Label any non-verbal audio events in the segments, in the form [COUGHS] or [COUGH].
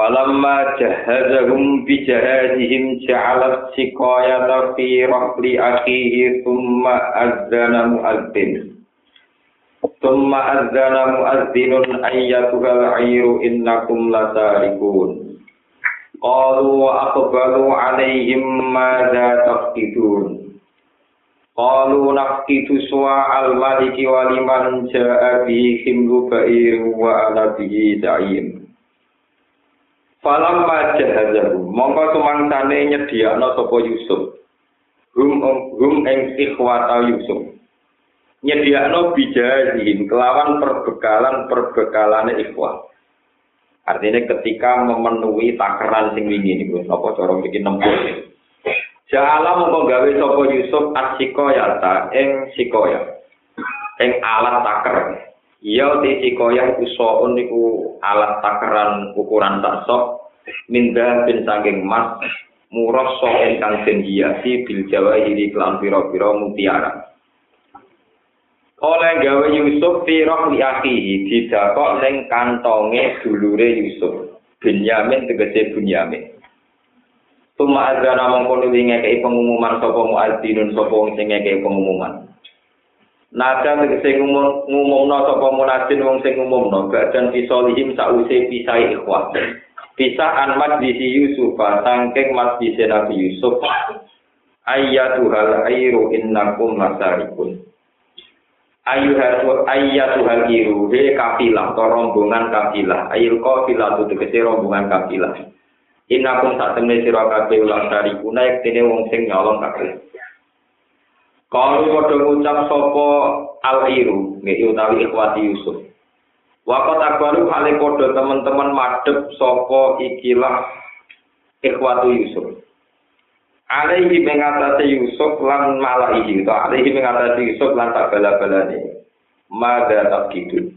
Falamma jahazahum bijahazihim ja'alat siqayata fi rahli akhihi thumma azzana mu'azzin. Thumma azzana mu'azzinun ayyatuhal ayru innakum lasarikun. Qalu wa aqbalu alaihim madza tafqidun. Qalu nafqidu suwa al-maliki wa liman ja'a bihi himlu ba'iru wa ala da'im. Falam jahazahu, mongko sumangsane nyediakno sapa Yusuf. Hum hum ing ikhwata Yusuf. Nyediakno bijazihim kelawan perbekalan perbekalane ikhwah. Artinya ketika memenuhi takaran sing wingi niku sapa cara iki nempel. Ja'ala mongko gawe sapa Yusuf asikoyata ing sikoya. Ing alat taker Iya tisi koyah usoun niku alat takaran ukuran tak sok minda bin saking mas murah sok ingkang den hiasi bil jawa hiri klan piro-piro mutiara. Oleh gawe Yusuf firoh li akhihi didakok ning kantonge dulure Yusuf. Benyamin tegese Benyamin. Tuma azana mongko nuwi ngekei pengumuman sapa muadzinun sapa sing ngekei pengumuman. Nada tegese ngumumno sapa munadzin wong sing ngumumno badan fisolihim sause pisai ikhwah. Pisah an majlisi Yusuf sangking majlisi Nabi Yusuf. Ayyatuhal airu innakum lasarikun. Ayyuhal ayyatuhal iru he kafilah atau rombongan kafilah. Ayil kafilah itu tegese rombongan kafilah. Innakum sak temne sira kabeh lasarikun nek dene wong sing nyolong kabeh. Kalau padha ngucap sapa al-iru, nggih utawi ikhwati Yusuf. Wakot akbaru kali padha teman-teman madhep sapa ikilah ikhwatu Yusuf. Alaihi mengatasi Yusuf lan malaihi, atau alaihi mengatasi Yusuf lan tak bala-balane. Mada gitu.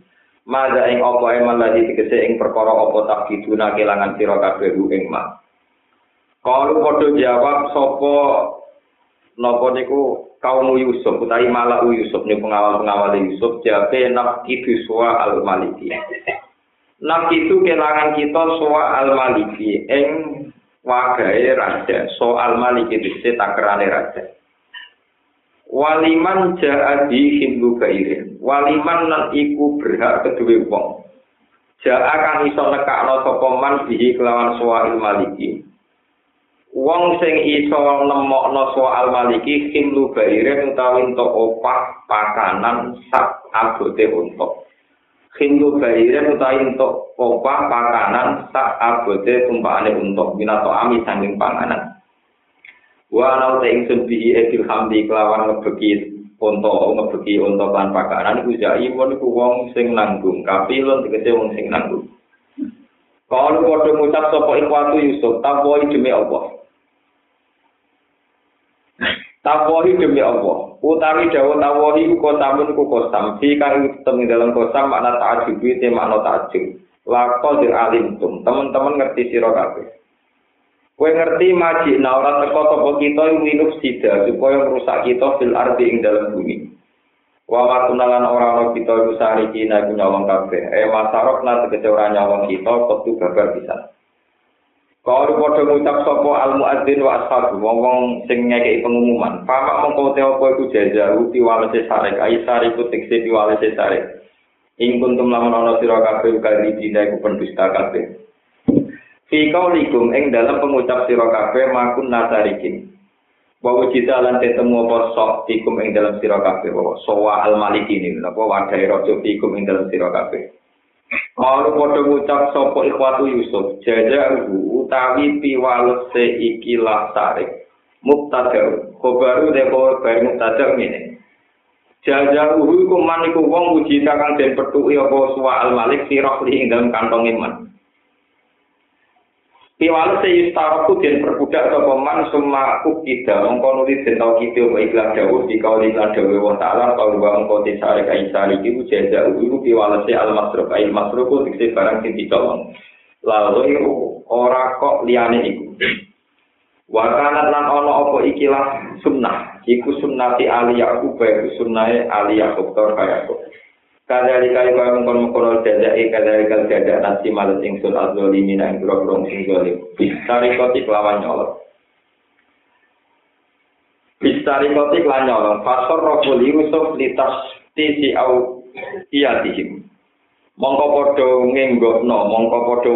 Mada ing apa eman lagi tegese ing perkara apa gitu na kelangan sira kabeh ing ma. Kalau padha jawab sapa napa niku kaum Yusuf utawi malah Yusuf nih pengawal-pengawal Yusuf jabe nak itu suwa al maliki nak itu kelangan kita suwa al maliki eng wagai raja. So al maliki itu takrane raja. Waliman jadi hindu kairin waliman nan iku berhak kedua wong. Ja'a kan iso nekakno sapa man bihi kelawan suwa al maliki Wong sing iso nemokno soal maliki himlu bairin utawi entuk opah pakanan sak abote untuk. Himlu bairin utawi entuk opah pakanan sak abote tumpakane untuk minato ami sanging panganan. Wa ana te ingsun bihi edil hamdi kelawan ngebeki untuk ngebeki untuk lan pakanan iku jai pun iku wong sing nanggung kapilun tegese wong sing nanggung. Kalau padha ngucap sapa ikhwatu Yusuf, takwoi demi Allah. Tawahi demi Allah. Utawi dawa tawahi ku kosamun ku kosam. Si kang temi dalam kosam makna ta'ajub itu makna ta'ajub. Lako dir alim. Teman-teman ngerti siro kabeh. Kue ngerti maji na ora teko sapa kita minuk sida supaya merusak kita fil ardi ing dalam bumi. Wa matunalan ora ana kita iku sariki na nyolong kabeh. Eh masarok na tegese ora nyolong kita kudu gagal bisa. Kalau padha ngucap sapa al muadzin wa ashab wong sing ngekeki pengumuman, pamak mongko te apa iku jaja uti walese sarek ai sarek ku tekse di walese sarek. Ing kuntum lamun ana sira kabeh kali dina iku pendusta kabeh. Fi kaulikum ing dalam pengucap sira kabeh makun nasarikin. Bahwa kita lan ketemu apa sok tikum ing dalam sira kabeh bahwa sowa al malikin napa wadai rojo tikum ing dalam sira kabeh. Kalau padha ngucap sapa ikhwatu Yusuf, jaja utawi piwalese ikilah tarik. Mubtada, khobaru de khobar mubtada ngene. Jaja uhu iku man iku wong uji kang den petuki apa suwa al malik sirah li ing dalam kantong iman. Piwales se yustaroku den perbudak sapa man summa kukida mongko nulis den tau kite wa ikhlas dawuh di kauli lan dawuh wa ta'ala kau wa mongko disare kai sari. Iku jaza ulu piwales al masruf ai masruf dikse barang sing dicolong lalu ora kok liyane iku. Wa kana lan ana apa ikilah sunnah. Iku sunnati ali yakub iku sunnahe ali yakub tor kaya Kadari kali kau mengkon mengkon dada e kadari kali dada nasi malas ingsun azoli mina ing bro bro sing zolim. Bistari koti kelawan nyolong. Bistari koti kelawan nyolong. Fasor rokuli Yusuf litas tisi au iya dihim. Mongko podo ngenggokno, mongko podo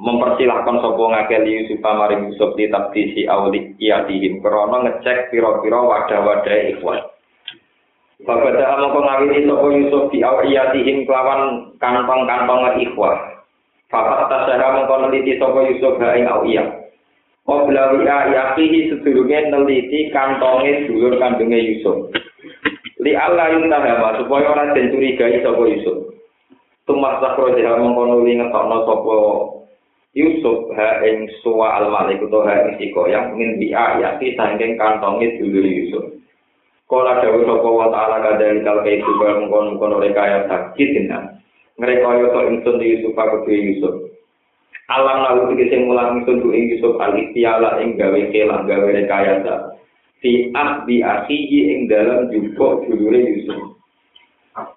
mempersilahkan sopo ngakeli Yusuf maring Yusuf litas tisi au iya dihim. Krono ngecek piro-piro wadah-wadah ikhwan. Dah mau ngawini sopo Yusuf di awiyatihim kelawan kantong-kantong ikhwah. Bapak tasara mau neliti sopo Yusuf ha ing awiyah. Obla wi'a yakihi sedurunge neliti kantongnya dulur kandungnya Yusuf. Li Allah yuntahama supaya orang den curigai sopo Yusuf. Tumas sakro jaha mengkonuli ngetokno sopo Yusuf ha ing suwa al-malik atau ha ing sikoyang min bi'a yaki sangking kantongnya dulur Yusuf. Kala dawuh sapa wa ta'ala kadang kal kaya juga mengkon-mengkon rekaya sakit dina. Ngrekaya to ingsun di Yusuf aku Yusuf. Alam lalu tegese mulang ingsun ku ing Yusuf al istiala ing gawe kelang gawe rekaya ta. Fi ahdi akhihi ing dalam jupuk dulure Yusuf.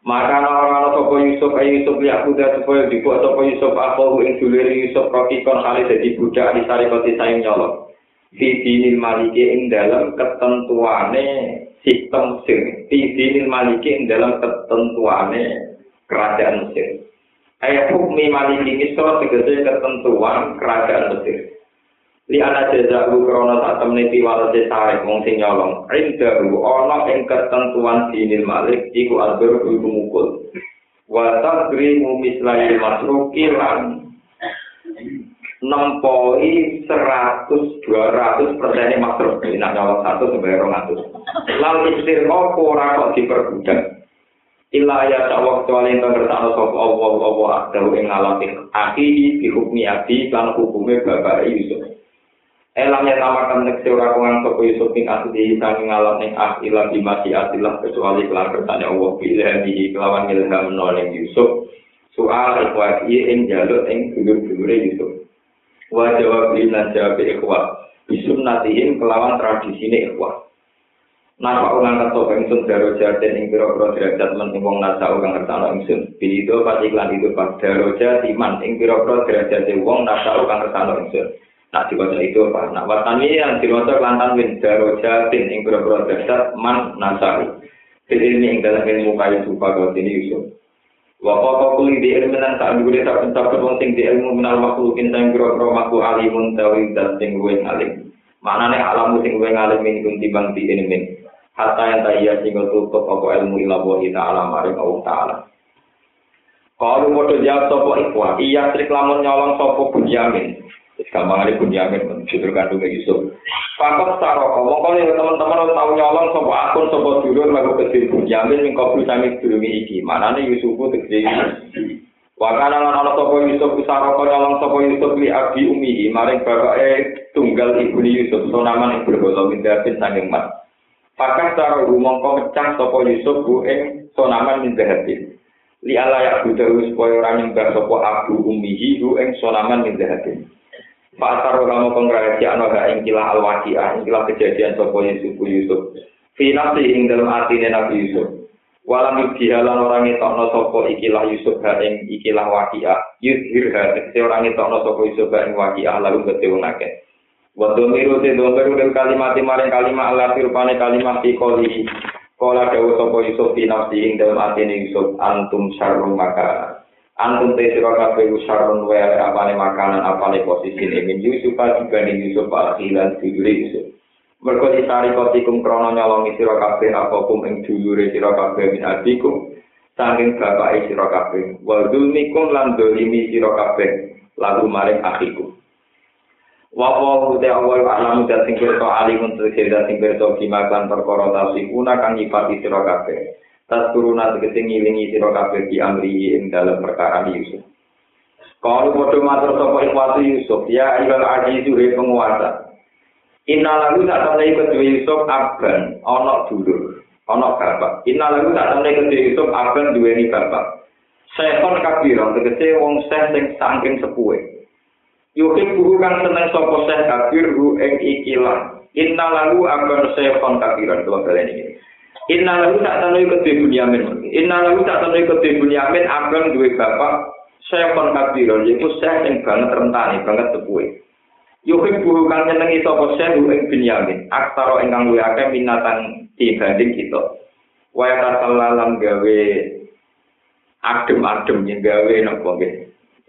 Maka orang-orang sapa Yusuf ayo Yusuf ya kuda supaya dibuat sapa Yusuf aku ing dulure Yusuf rokikon kali dadi budak di sari koti sayang nyolok. Fi dinil maliki ing dalam ketentuane sistem Mesir. Tidinil maliki dalam ketentuannya kerajaan Mesir. Ayat hukmi maliki misro segede ketentuan kerajaan Mesir. Li ana jazaku krana sak temne piwalese sare wong sing nyolong. Rindahu ana ing ketentuan dinil malik iku albur iku mukul. Wa tadrimu mislai masruki lan nempoi seratus dua ratus persen makro ini nak nyolong satu sampai rong ratus lalu istir opo ora kok diperbudak. Illa ya cawak kecuali yang tertano sop Allah Allah akdahu ing ngalami akhihi dihukmi abdi lan hukume bapak Yusuf. Elangnya namakan nek seora kungang sopo Yusuf ing asli sang ngalam ning ah asilah kecuali kelan bertanya Allah bila di kelawan ilham noling Yusuf. Soal ikhwati ing jaluk ing dulur-dulure Yusuf wa jawab lan jawab ikhwah bisunnatihim kelawan tradisi ini ikhwah Napa ulang ketok ingsun daro jaten ing pira-pira derajat men ing wong nasa ulang kertano ingsun. Bido pati iklan itu pas daro jatiman ing pira-pira derajat wong nasa ulang kertano ingsun. Nah diwaca itu apa? Nah watani yang diwaca kelantan win daro jatin ing pira-pira derajat man nasa. Jadi ini ing dalam ilmu kayu supa kau ini Yusuf. Wapa kok kuli di ilmu nang tak dulu tak pentak kebong sing di ilmu menal waktu kinta yang gerok gerok aku alimun tawi dan sing gue ngalim. Mana nih alamu sing gue ngalim ini kunci bang di ilmu. Hatta yang tak iya sing tutup pokok ilmu ilah buah kita alam hari kau taala. Kalau mau jawab sopo ikhwa, iya trik lamun nyolong sopo pun Gampang ada bunyamin, jujur kandungnya Yusuf. Fakot saroko, mongko nih teman-teman tahu nyolong sopo akun sopo dulur lagu kecil bunyamin mingko sami dulungi iki. Mana nih Yusufku tegese Wakana lan ana sapa Yusuf saroko nyolong sapa Yusuf li abi umihi maring bapake tunggal ibu Yusuf sonaman ing berbolo mindatin sanging mat. Pakas cara mongko mecah sapa Yusuf bu ing sonaman mindatin. Li ala ya budahu supaya ora nyembah sapa abu umihi ing sonaman mindatin. Pasar kamu pengrasi anak gak ingkilah al-waqi'ah, ingkilah kejadian sopo Yusuf Yusuf. Finasi ing dalam artinya Nabi Yusuf. Walam yudhihalan orang no sopo ikilah Yusuf ha ing ikilah waqi'ah. Yudhir ha, tekse orang no sopo Yusuf ha ing lalu ngake. Waktu miru se domberu dan kalimat maring kalimat Allah firpane kalimat di koli. Kola dawu sopo Yusuf finasi ing dalam artinya Yusuf antum syarrum maka antum te sira kabeh usarun wa apane makanan apane posisi ne min Yusuf dibanding Yusuf akhiran dulure Yusuf. Mergo ditari kotikum krono nyolongi sira kabeh apa kum ing dulure sira kabeh min adikum saking bapake sira kabeh. Wa dzulmikum lan dolimi sira kabeh lalu maring akhikum. Wa wa te awal alam dan sing kerto alimun tegese sing kerto kimakan perkara tasifuna kang nyipati sira kabeh tas turuna tegese ngilingi sira kabeh di amri ing dalam perkara Yusuf. Kalau padha matur sapa ikhwati Yusuf ya ilal azizu he penguasa. Inna lagu tak temne kedua Yusuf aban ana dulur, ana bapak. Inna lagu tak temne kedua Yusuf aban duweni bapak. Sehon kabiran tegese wong seh sing saking sepuhe. Yuhib buku kang seneng sapa seh kabir hu ing ikilah. Inna lagu aban sehon kabiran balen iki. Inna lagu tak temne kedua Bunyamin. Inna lagu tak temne kedua Bunyamin aban duwe bapak Syekon kabiron, yaitu syekh yang banget rentani, banget sepuhe. Yuhib buhu kan nyenengi sopo syekh ing binyamin, aktaro ingkang luwe akeh minatan dibanding kita. Waya kasalalam gawe adem-adem yang gawe nopo nggih.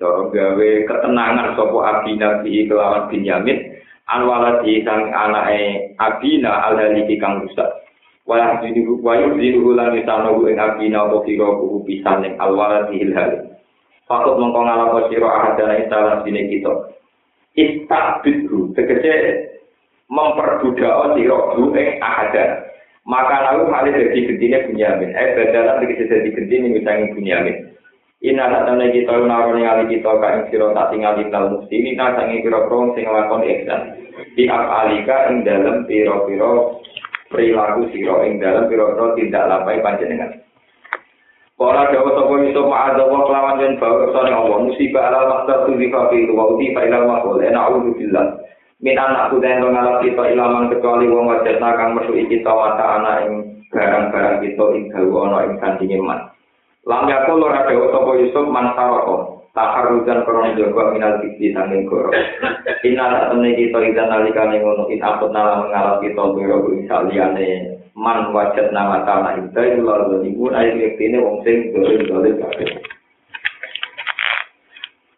Gawe ketenangan sopo abina bi kelawan binyamin, anwala di sang anake abina alhaliki kang rusak. wala dini ru wa yu dini lan ta nu ing api na apa kira ku pisan ing alwala dihil hal fakut mongko ngalapo sira ahadana istana dine kita. Istabid ru tegese memperbudak sira ru ing ahadana. Maka lalu hal dadi gentine gentingnya bunyamin. Eh berjalan lagi jadi jadi gentingnya misalnya bunyamin. Ini anak tanah kita yang naruh yang alih kita kain tak tinggal di dalam musim ini nasi yang kira kira yang ngelakon eksan di alika ing dalem piro piro perilaku sira ing dalam pira-pira tindak lapai panjenengan. Ora dawa sapa iso ma'adzawa kelawan yen bawa kersane Allah musibah ala maktab tu di kafi wa uti failal makul ena billah. Min anak tu den ngalap kita ilaman kecuali wong wajat kang metu kita mata anak ing barang-barang kita ing dawa ana ing sandinge man. Lam yakul ora dawa sapa Yusuf man saroko taharujan krono jaga minal fitri sanging goro inna tak temne kita idan nalikane ngono in apot nala mengalap kita biro ing saliyane man wajat nama tanah itu itu lalu ibu air ini wong sing dolim dolim kabeh.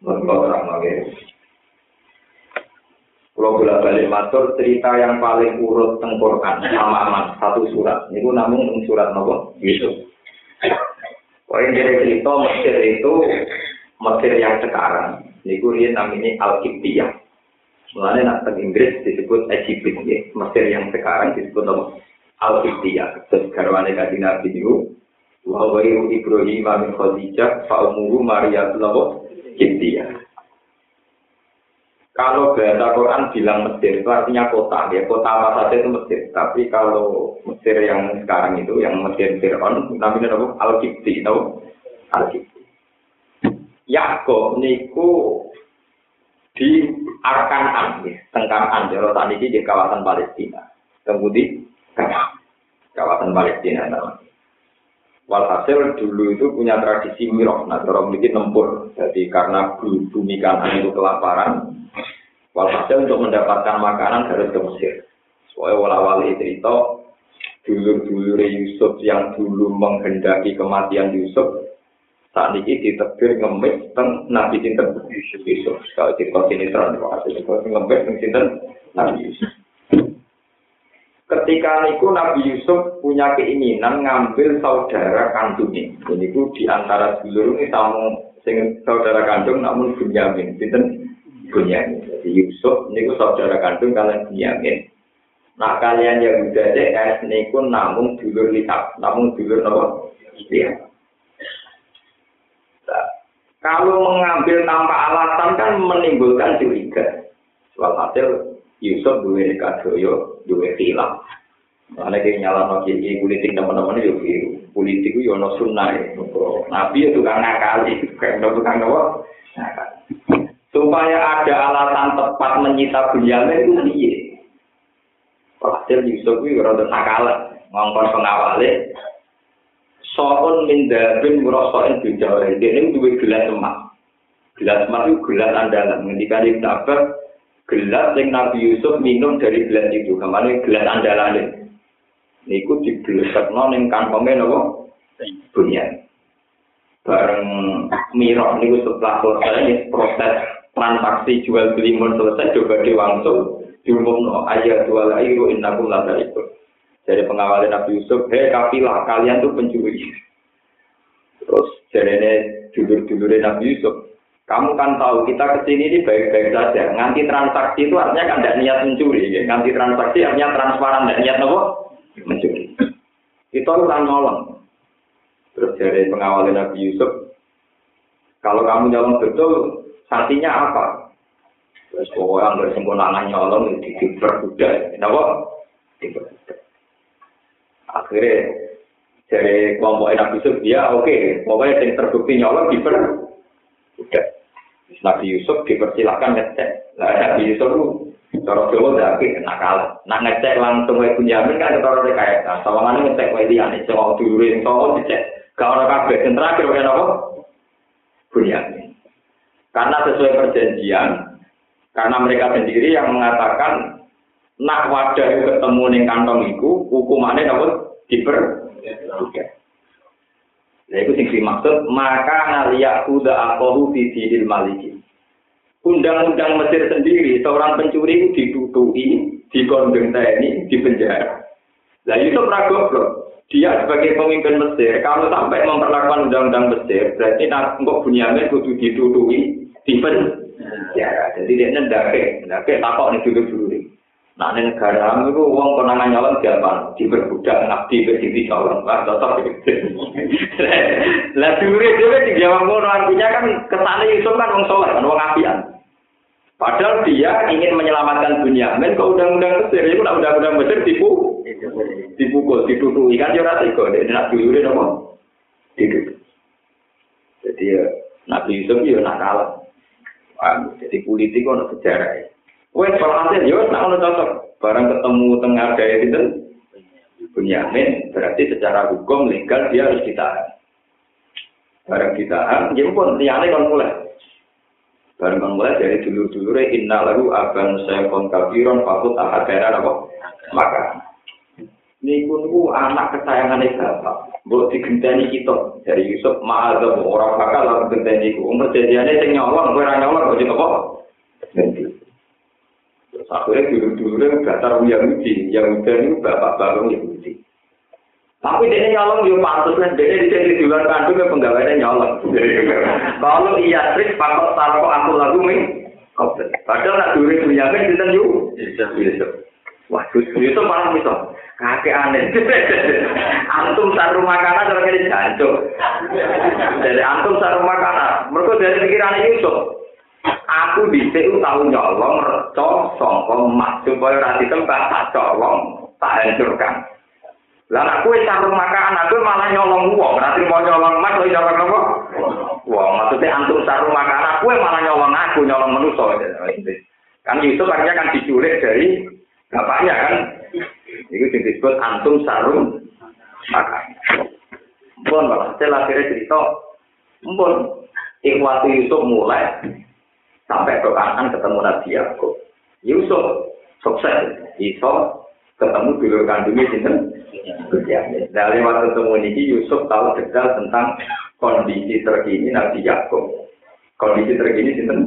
Mereka orang lagi. Kalau bolak balik matur cerita yang paling urut tengkorkan sama aman satu surat. Ini namun surat nopo Yusuf. Poin dari cerita Mesir itu Mesir yang sekarang. Ini dia namanya Al-Qibtiyah. Mulanya nak Inggris disebut Egypt, ya. Mesir yang sekarang disebut nopo Al-Qibtiyah. Terus garwane Nabi itu, wa wairu Ibrahim min Khadijah, fa'umuhu Maria Tunawo Qibtiyah. Kalau bahasa Quran bilang Mesir itu artinya kota, ya kota apa saja itu Mesir. Tapi kalau Mesir yang sekarang itu, yang Mesir Fir'aun, namanya apa? Al-Qibti, tahu? Al-Qibti. Yakob niku di Arkanan, ya, Tengkanan, ya, tadi di kawasan Palestina. Kemudian kawasan Palestina namanya. Walhasil dulu itu punya tradisi mirok, nah orang memiliki nempur. Jadi karena bumi kanan itu kelaparan, walhasil untuk mendapatkan makanan harus ke Mesir. Soalnya wala-wali cerita, dulur-dulur Yusuf yang dulu menghendaki kematian Yusuf, saat ini ditebir ngemis teng Nabi Sinten Yusuf. Kalau cerita sini terang, ngemis teng Sinten Nabi Yusuf. Ketika niku Nabi Yusuf punya keinginan ngambil saudara kandungnya. Ini ku di antara dulur ini tamu sing saudara kandung namun Bunyamin. Binten Bunyamin. Jadi Yusuf niku saudara kandung kalian Bunyamin. Nah kalian yang udah DS niku namun dulur lihat, namun dulur nopo. Iya. Kalau mengambil tanpa alasan kan menimbulkan curiga. Soal hasil Yusuf duwe kadoyo, duwe khilaf. Mana kayak nyala no kiai politik teman-teman itu biru. Politik itu yono sunnah Nabi itu kan ngakali, kayak no tukang no. Supaya ada alasan tepat menyita Bunyamin itu piye. Hasil Yusuf itu rada sakala, ngongkon pengawale. Soon min dabin murosoin bijawari. Dia ini duwe gelas emas. Gelas emas itu gelas andalan. Ngendikan Ibn Abbas, gelas yang Nabi Yusuf minum dari gelas itu. Kemana gelas andalan niku diblesakno ning kantonge napa bunyan bareng mirok niku setelah selesai proses transaksi jual beli mun selesai coba diwangsung diumumno ayat jual airu innakum la ikut dari pengawal Nabi Yusuf hei kafilah kalian tuh pencuri terus jarene dulur-dulur Nabi Yusuf kamu kan tahu kita ke sini ini baik-baik saja. Nganti transaksi itu artinya kan tidak niat mencuri. Ya. Nganti transaksi artinya transparan, tidak niat apa? mencuri. Kita orang nolong. Terus dari pengawal Nabi Yusuf, kalau kamu nyolong betul, santinya apa? pokoknya nggak sempurna nyolong di diperbudak. Kenapa? Diperbudak. Akhirnya dari kelompok Nabi Yusuf, ya oke, pokoknya yang terbukti nyolong diperbudak. Nabi Yusuf dipersilakan ngecek. Nah, Nabi Yusuf itu cara Jawa tapi nakal. Nak ngecek langsung wae Bunyamin kan cara rekayasa. Sawangane ngecek wae liyane sing mau dulure sing dicek. Gak ono kabeh. Sing terakhir wae napa? Bunyamin. Karena sesuai perjanjian, karena mereka sendiri yang mengatakan nak wadah ketemu ning kantong iku hukumannya dapat diper Nah, itu sing dimaksud maka naliya kuda akohu di dinil maliki. Undang-undang Mesir sendiri, seorang pencuri itu ditutui, dikondeng TNI, di penjara. Nah itu goblok. Dia sebagai pemimpin Mesir, kalau sampai memperlakukan undang-undang Mesir, berarti nggak Bunyamin kudu ditutui, di penjara. Jadi dia nendake, nendake takok nih dulu. Nah, ini negara itu uang konangan nyolong siapa? Diperbudak, ngabdi, berdiri nyolong. Wah, tetap [LAUGHS] Lah, dulu dia di Jawa Ngono, artinya kan kesannya itu kan uang soleh, kan uang apian. Padahal dia ingin menyelamatkan dunia. Men ke undang-undang Mesir, itu undang-undang Mesir tipu, dipukul, ditutui. Kan dia rasa kok, dia nak dulu dia nopo. Jadi ya, Nabi Yusuf ya nakal. Jadi politik kok sejarah ya. Wes walhasil yo nak ono cocok. Barang ketemu tengah daya itu Bunyamin berarti secara hukum legal dia harus ditahan. Barang ditahan, ya pun liane kan mulai. Barang kan mulai dari dulu-dulu inna lalu akan saya kabiron fakut ahadana apa? Maka niku niku anak kesayangan bapak. Mbok digenteni kita dari Yusuf ma'adzab orang bakal lalu genteni ku. Umur jadiane sing nyolong kowe ora nyolong kok apa? Akhirnya dulu-dulu datar Yahudi, Yahudi ini bapak-bapak Yahudi. Tapi dia nyolong yo pantas lah, dia di sini luar kandung yang penggawainya nyolong. [LAUGHS] Kalau iya trik, pakok taruh aku lagu nih, Padahal nak duri dunia kan kita yuk. Wah, itu malah itu. Kakek aneh. [LAUGHS] antum saru makanan ini jancuk. Dari antum saru makanan. Mereka dari pikiran Yusuf. Aku dhisik tahu nyolong reca sangka emas supaya ora ditembak tak colong, tak hancurkan. Lah nek kowe sarung makan aku malah nyolong wong, ora trimo nyolong emas kok nyolong apa? Wong maksudnya antum sarung makan aku malah nyolong aku, nyolong manusa. Kan itu akhirnya kan diculik dari bapaknya kan. Itu disebut antum sarung makan. Mpun malah, saya akhirnya cerita, mpun, ikhwati Yusuf mulai sampai ke kanan ketemu Nabi Yakub. Yusuf sukses, iso ketemu dulu kandungnya sinten. Dari waktu ketemu ini Yusuf tahu detail tentang kondisi terkini Nabi Yakub. Kondisi terkini sinten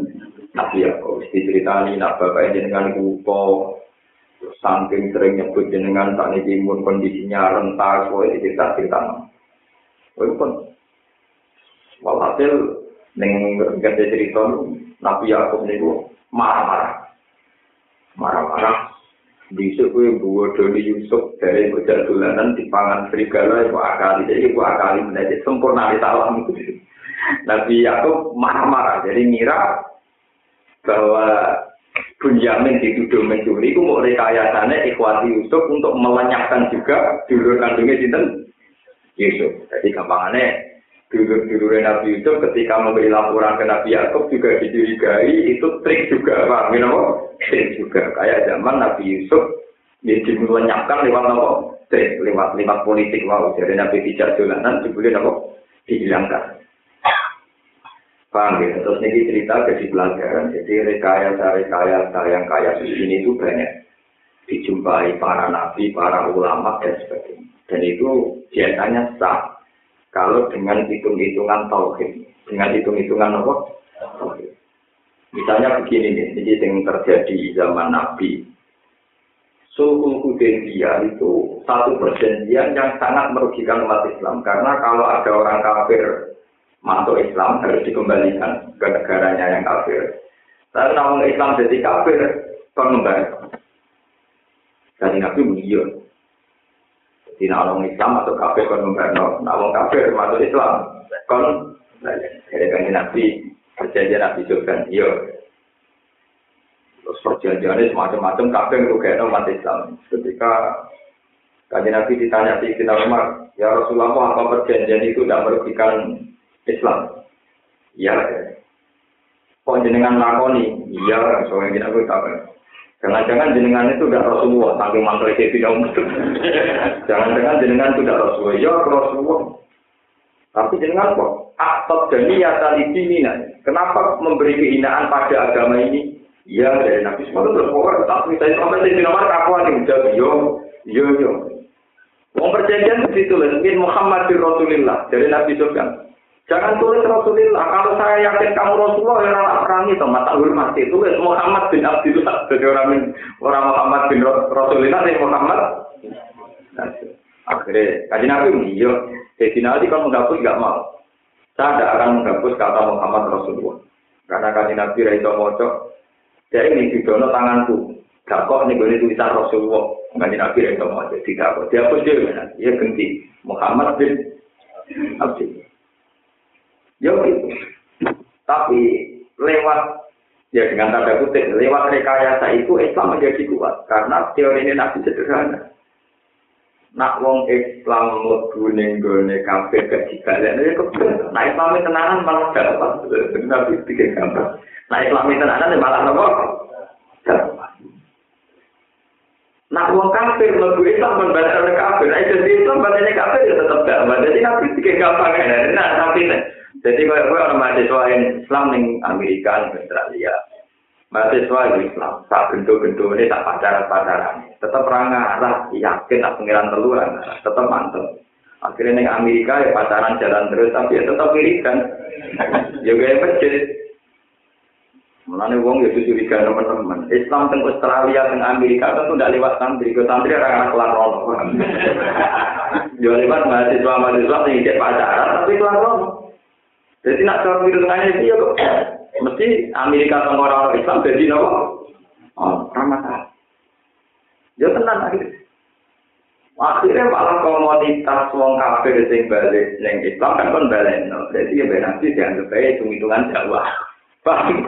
Nabi Yakub. Diceritani nak bapak dengan kupo, saking sering nyebut jenengan tak niki kondisinya rentas, woi cerita cerita. Woi pun, walhasil neng gede cerita Nabi Yakub niku marah-marah. Marah-marah. Besok gue buat Doni Yusuf dari bocah dolanan di pangan serigala itu akali jadi itu akali menjadi sempurna di salam [LAUGHS] Nabi Yakub marah-marah jadi ngira bahwa Bunyamin dituduh mencuri itu mau rekayasanya ikhwati Yusuf untuk melenyapkan juga dulur kandungnya sinten Yusuf. Jadi gampangannya dulur-dulur Nabi Yusuf ketika memberi laporan ke Nabi Yakub juga dicurigai itu trik juga pak you trik juga. Kayak zaman Nabi Yusuf dia dilenyapkan lewat apa trik lewat lewat politik wow dari Nabi tidak jalanan dibeli apa dihilangkan. Paham ya? Terus ini cerita jadi pelajaran jadi rekayasa rekayasa yang kayak ini itu banyak. Dijumpai para nabi para ulama dan sebagainya. Dan itu biasanya sah kalau dengan hitung-hitungan tauhid, dengan hitung-hitungan apa? Misalnya begini nih, ini yang terjadi zaman Nabi. Suhu Hudaybiyah itu satu perjanjian yang sangat merugikan umat Islam. Karena kalau ada orang kafir masuk Islam harus dikembalikan ke negaranya yang kafir. Tapi namun Islam jadi kafir, kan membayar. Jadi Nabi mengiyon. Di orang Islam atau kafir kon membarno, nah wong kafir masuk Islam kon dari kan nabi perjanjian nabi Sultan iyo. Terus perjanjiannya semacam-macam, kabeh ngerugekno umat Islam. Ketika kajian Nabi ditanya di Sina Umar, ya Rasulullah apa perjanjian itu tidak merugikan Islam? Iya. Kok jenengan lakoni? Iya, soalnya kita tahu. Jangan-jangan jenengan itu tidak Rasulullah, saking mantel tidak Jangan-jangan jenengan itu tidak Rasulullah. Ya Rasulullah. Tapi jenengan kok aktor dan niat tali Kenapa memberi kehinaan pada agama ini? Iya dari Nabi Muhammad terus tapi saya sampai di nomor aku ada jawab yo yo yo. Wong perjanjian ditulis Muhammad bin Rasulillah dari Nabi Sufyan. Jangan tulis Rasulillah. Kalau saya yakin kamu Rasulullah, ya orang perangi itu mata hormati. Tulis Muhammad bin Abdullah. Jadi orang orang Muhammad bin Rasulillah, dari Muhammad. Akhirnya, kaji Nabi, iya. Jadi nanti kalau menghapus nggak mau. Saya tidak akan menghapus kata Muhammad Rasulullah. Karena kaji Nabi Raisa Mocok, jadi ini di dono tanganku. Gak kok nih gue tulisan Rasulullah. Nggak nabi itu jadi tidak kok. Dia pun dia Dia ganti Muhammad bin Abdul. Ya gitu. Tapi lewat ya dengan tanda kutip lewat rekayasa itu Islam menjadi kuat karena teori ini nabi sederhana. Nak wong Islam mlebu ning gone kafir gak dibalik nek kok nah Islam tenanan malah dapat nabi pikir gampang. Nah Islam itu ada malah nopo. Nah, wong kafir mlebu Islam men balik oleh kafir. Nah, jadi Islam baliknya kafir ya tetap gak. Jadi nabi tiga gampang ya. Nah, tapi nih. Jadi kalau gue orang mahasiswa Islam ning Amerika, Australia, mahasiswa Islam, tak bentuk-bentuk ini tak pacaran-pacaran, tetap rangarah, yakin tak pengiran teluran, tetap mantep. Akhirnya ning Amerika ya pacaran jalan terus, tapi ya tetap. Juga ya masjid. Mulane wong ya curiga teman-teman. Islam teng Australia teng Amerika tentu tidak lewat santri, ke santri orang anak kelar rono. [LAUGHS] Yo lewat mahasiswa mahasiswa sing pacaran tapi kelar. Jadi nak cara wirungannya dia kok [COUGHS] mesti Amerika sama orang Islam jadi nopo. Oh, ramah Ya tenang akhirnya. Akhirnya malah komoditas wong kafir sing balik neng Islam kan kon balik no. Jadi ya nanti dianggap aja hitung-hitungan Jawa. [LAUGHS] Paham?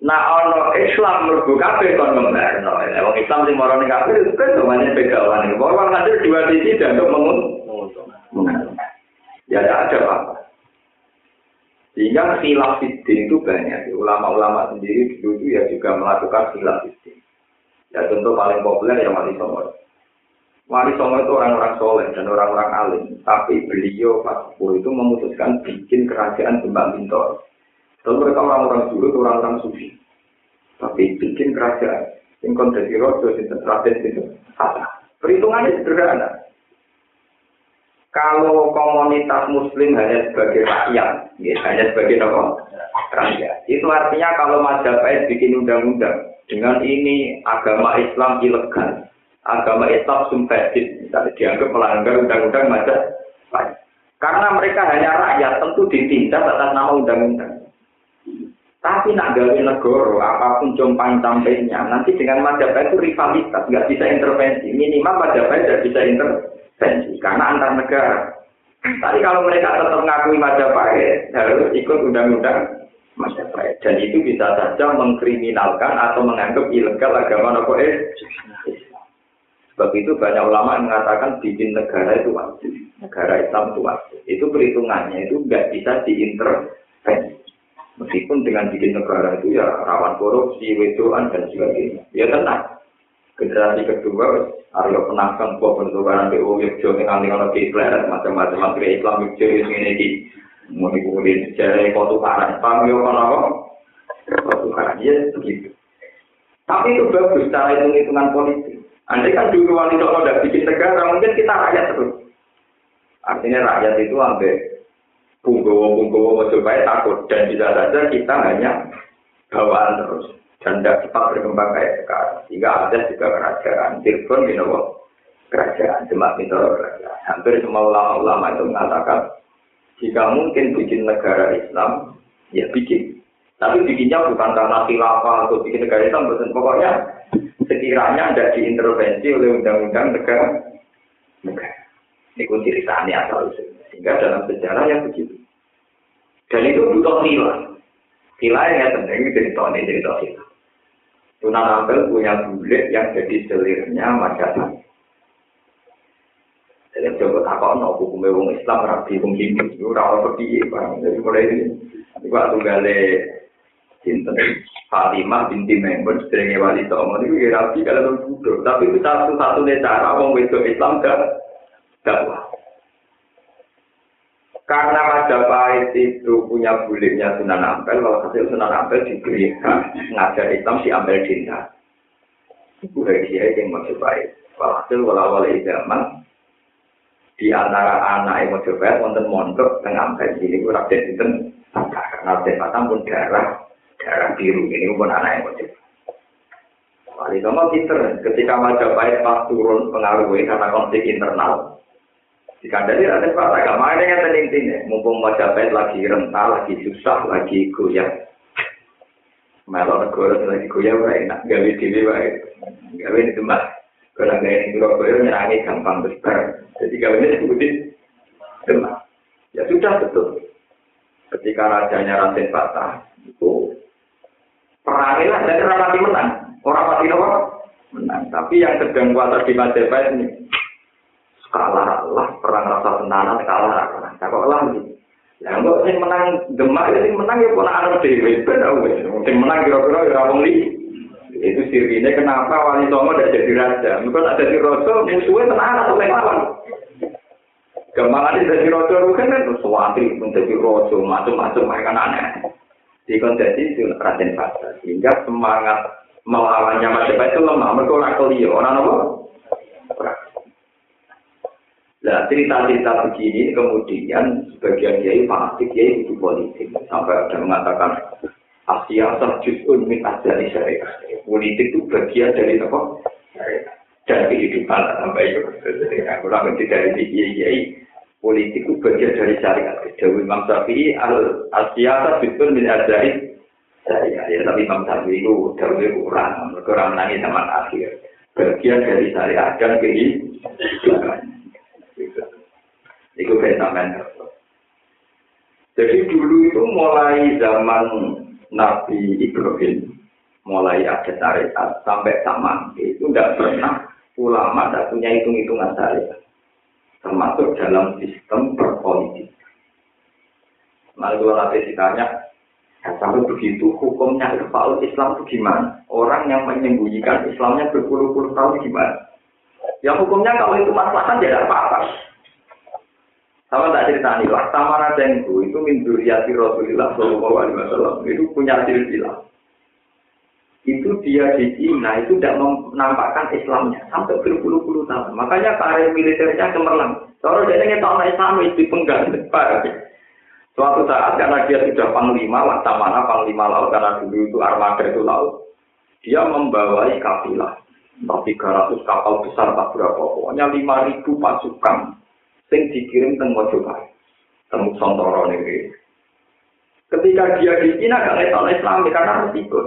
Nah, ono Islam mergo kabeh kon ngomberno. Wong Islam sing marane kabeh itu kan namanya pegawan. Bahwa nanti dua sisi dan untuk mengun. Ya tidak ada apa. Sehingga khilaf fiddin itu banyak. Ulama-ulama sendiri dulu ya juga melakukan khilaf fiddin. Ya contoh paling populer yang Wali Songo. Wali Songo itu orang-orang soleh dan orang-orang alim. Tapi beliau pas itu memutuskan bikin kerajaan Bembang Bintor. Lalu mereka orang-orang dulu itu orang-orang sufi. Tapi bikin kerajaan. Yang kondisi rojo, yang itu kata. Perhitungannya sederhana. Kalau komunitas muslim hanya sebagai rakyat, ya, hanya sebagai apa? rakyat. Itu artinya kalau Majapahit bikin undang-undang dengan ini agama Islam ilegal, agama Islam sumpahit, misalnya dianggap melanggar undang-undang Majapahit. Karena mereka hanya rakyat, tentu ditindak atas nama undang-undang. Tapi nak gawe negoro, apa pun jompang sampainya, nanti dengan Majapahit itu rivalitas, nggak bisa intervensi. Minimal Majapahit tidak bisa intervensi, karena antar negara. Tapi kalau mereka tetap mengakui Majapahit, harus ikut undang-undang Majapahit. Dan itu bisa saja mengkriminalkan atau menganggap ilegal agama nopo eh. Sebab itu banyak ulama yang mengatakan bikin negara itu wajib. Negara Islam itu wajib. Itu perhitungannya itu nggak bisa diintervensi. Meskipun dengan bikin negara itu ya rawan korupsi, wedoan dan sebagainya. Ya tenang. Generasi kedua, Aryo penangkan buah bentukan BO Yogyo yang alih alih di planet macam-macam menteri Islam Yogyo ini di kemudian sejarah foto karan, paham ya kan apa? Foto karan, ya begitu. Tapi itu bagus cara hitung hitungan politik. Andai kan dulu wali songo udah bikin negara, mungkin kita rakyat terus. Artinya rakyat itu ambil Punggowo-punggowo Mojopahit takut dan bisa saja kita hanya bawaan terus dan tidak cepat berkembang kayak sekarang. Sehingga ada juga kerajaan Cirebon, Minowo, kerajaan Demak Minowo, kerajaan. Hampir semua ulama-ulama itu mengatakan jika mungkin bikin negara Islam, ya bikin. Tapi bikinnya bukan karena khilafah atau bikin negara Islam, betul. pokoknya sekiranya tidak diintervensi oleh undang-undang negara. negara. Pun ceritanya usulnya. Sehingga dalam sejarah yang begitu. Dan itu butuh nilai. Nilai yang penting cerita ini kita. Sunan Ampel punya bulik yang jadi selirnya masyarakat. Jadi coba takut no hukum wong Islam rapi hukum Hindu itu rawat seperti bang. Jadi mulai ini, ini waktu gale cinta Fatimah binti Maimun sering wali songo itu ya rapi kalau bodoh. Tapi itu satu satu cara wong wedok Islam gak Karena Majapahit itu punya buliknya Sunan Ampel, kalau hasil Sunan Ampel diberi ngajar Islam si Ampel Dinda. Itu dia yang Majapahit. Walhasil walau-walau zaman di antara anak yang Majapahit wonten mondok tengah Ampel ini gue rakyat itu karena Raden Batam pun darah darah biru ini pun anak yang Majapahit. Wali Songo pinter ketika Majapahit pas turun pengaruhnya karena konflik internal Dikandani ada Pak agak mana yang ya. Mumpung Majapahit lagi rental, lagi susah, lagi goyah. Melo negara lagi goyah, wae enak. Gawe dhewe wae. Gawe di tempat. Kalau gawe di Surabaya nyerangi gampang besar. Jadi gawe ini sebutin tempat. Ya sudah betul. Ketika rajanya Raden Patah, itu perangilah dan orang mati menang. Orang apa? Menang. Tapi yang sedang kuasa di Majapahit ini, kalah perang rasa tenanan kalah rasa kok lah ya enggak sih menang gemar ya sih menang ya pun dhewe ben benar wes sih menang kira-kira ya orang li itu sirine kenapa wali songo tidak jadi raja mungkin tak jadi rasa musuhnya tenanan atau yang lawan Gemalan itu jadi rojo, bukan kan? Suwati menjadi rojo, macam-macam, mereka aneh. Di kondisi itu, Raden Pasar. Sehingga semangat melawannya masih baik itu lemah. Mereka orang keliru, orang apa? Nah, cerita-cerita begini kemudian sebagian kiai fanatik kiai itu politik sampai ada mengatakan Asia terjun min dari syariah. Politik itu bagian dari apa? Dan kehidupan sampai itu. Jadi aku lagi dari kiai kiai politik itu bagian dari syariat. Dewi Imam Syafi'i Asia terjun min dari syariah. Ya, tapi Imam Syafi'i itu Dewi kurang, kurang nangis zaman akhir. Bagian dari syariat dan kehidupan. Itu sampean Jadi dulu itu mulai zaman Nabi Ibrahim, mulai ada syariat sampai sama itu tidak pernah ulama tidak punya hitung-hitungan syariat, termasuk dalam sistem berpolitik. Lalu kalau nanti ditanya, ya, sampai begitu hukumnya Irfaul Islam itu gimana? Orang yang menyembunyikan Islamnya berpuluh-puluh tahun gimana? Yang hukumnya kalau itu masalah tidak apa-apa. Sama tak cerita nih, sama Radengku itu min duriati Rasulullah Shallallahu Alaihi Wasallam itu punya silsilah. Itu dia di Cina itu tidak menampakkan Islamnya sampai berpuluh-puluh tahun. Makanya karir militernya cemerlang. Kalau dia ingin tahu Islam itu pengganti [LAUGHS] Suatu saat karena dia sudah panglima, mana panglima laut karena dulu itu armada itu laut. Dia membawai kafilah, tiga ratus kapal besar tak berapa, pokoknya lima ribu pasukan sing dikirim teng Mojopahit, teng Sontoro nih. Ketika dia di Cina gak ngetok Islam karena resiko.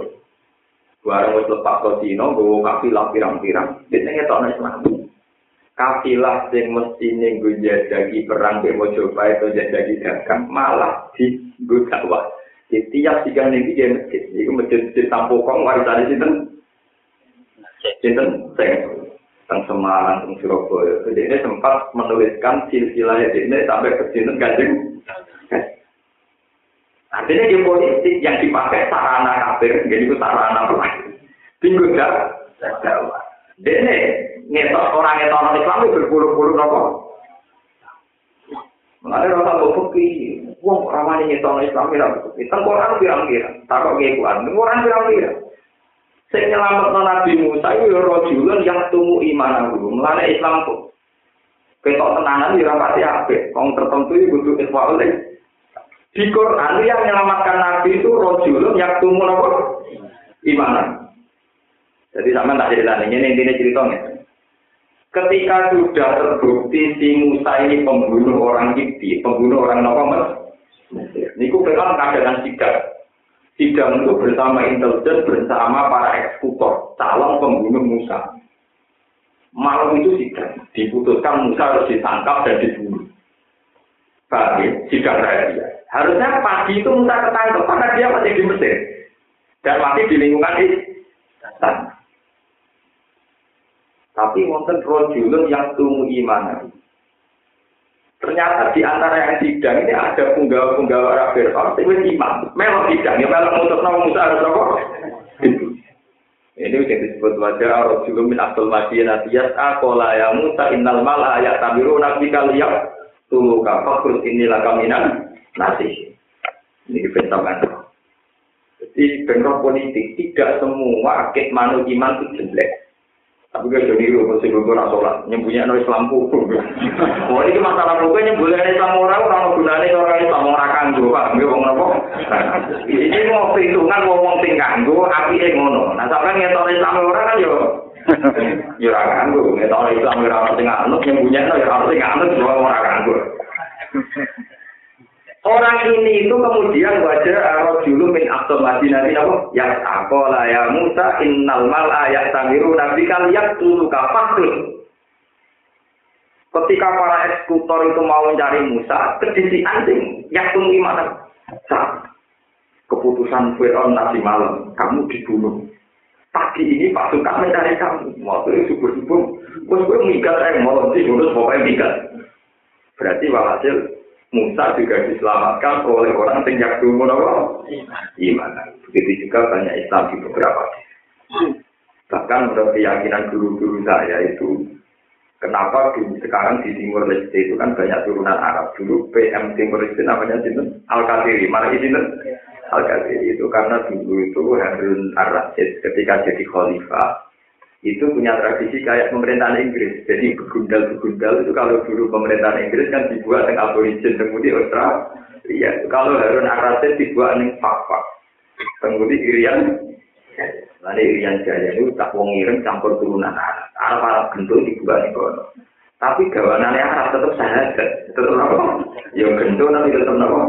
Barang wis lepas ke Cina, gue kafilah pirang-pirang, dia ngetok Islam. Kafilah sing mesti ning jadi perang di Mojopahit atau jadi dagang malah di dakwah. Di tiap tiga nih dia masjid, itu masjid di Tampokong warisan di situ. Sinten, saya teng Semarang, teng Surabaya. Jadi ini sempat menuliskan silsilah ini sampai ke sini gading. Artinya di politik yang dipakai sarana kafir, jadi itu sarana perang. Tinggal gak? Ini ngetok orang ngetok orang Islam itu berpuluh-puluh nopo. Mengenai rasa bukti, wong ramai ngetok orang Islam itu, tengkorak pirang-pirang, taruh ngekuan, orang pirang-pirang. Sing nyelamat Nabi Musa itu ya rojulun yang tumu iman aku. Mulane Islam kok. Ketok tenanan ya pasti apik. Wong tertentu butuh iswa oleh. Di Quran yang menyelamatkan Nabi itu rojulun yang tumu apa? Iman. Jadi sama tak cerita ini, ini intinya ceritanya. Ketika sudah terbukti si Musa ini pembunuh orang Kipti, pembunuh orang Mesir. Ini ku kan keadaan sidak. Sidang itu bersama intelijen, bersama para eksekutor, calon pembunuh Musa. Malam itu sidang, diputuskan Musa harus ditangkap dan dibunuh. Bagi ya? sidang rahasia. Harusnya pagi itu Musa ketangkep karena dia masih di Mesir. Dan masih di lingkungan Islam. Tapi wonten rojulun yang tumu iman. Ternyata di antara yang sidang ini ada punggawa-punggawa Arab Fir'aun, itu imam. Memang sidang, ya memang untuk nama Musa harus apa? Ini yang disebut wajah juga min Abdul Masih Natiyas Akola ya Musa innal mala ayat tabiru nabi kaliyak tulu kafakrus inilah kaminan nasi. Ini dibentangkan. Jadi benroh politik tidak semua akid manu iman itu jelek. Tapi gak jadi lu mesti gue ora sholat, nyembunyi no Islam kuku. Oh ini masalah kuku nyembunyi Islam orang orang gunanya orang Islam orang kanggo, pak. Gue ngomong apa? Ini mau perhitungan ngomong sing kanggo, api yang ngono. Nah sampai ngetok Islam orang kan yo. Yo ora kanggo, ngetok Islam orang sing anut nyembunyi no ya ora sing anut semua orang kanggo. Orang ini itu kemudian wajah rojulu min abdul madinah apa? Yang akola ya Musa innal mal ayat tamiru nabi kalian tulu kafakrun. Ketika para eksekutor itu mau mencari Musa, kedisi anjing yang tunggu mana? Saat keputusan Fir'aun nanti malam, kamu dibunuh. Pagi ini pasukan mencari kamu. Waktu itu subuh-subuh, bos gue mikat, eh, mau dibunuh, pokoknya mikat. Berarti walhasil Musa juga diselamatkan oleh orang yang yakdumun apa? Iman. Begitu juga banyak Islam di beberapa Bahkan menurut keyakinan guru-guru saya itu, kenapa di, sekarang di Timur Leste itu kan banyak turunan Arab. Dulu PM Timur Leste namanya Sinten Al-Qadiri. Mana Sinten? Al-Qadiri itu karena dulu itu Harun Ar-Rasyid ketika jadi khalifah itu punya tradisi kayak pemerintahan Inggris. Jadi begundal-begundal itu kalau dulu pemerintahan Inggris kan dibuat dengan aborigin kemudian Australia. Iya, kalau Harun Arasid dibuat dengan fakfak. Kemudian Irian, Lalu Irian Jaya itu tak wong campur turunan Arab. Arab Arab gendut dibuat di kono. Tapi gawanannya Arab tetap sahabat. Tetap apa? Ya gendut tapi tetap apa?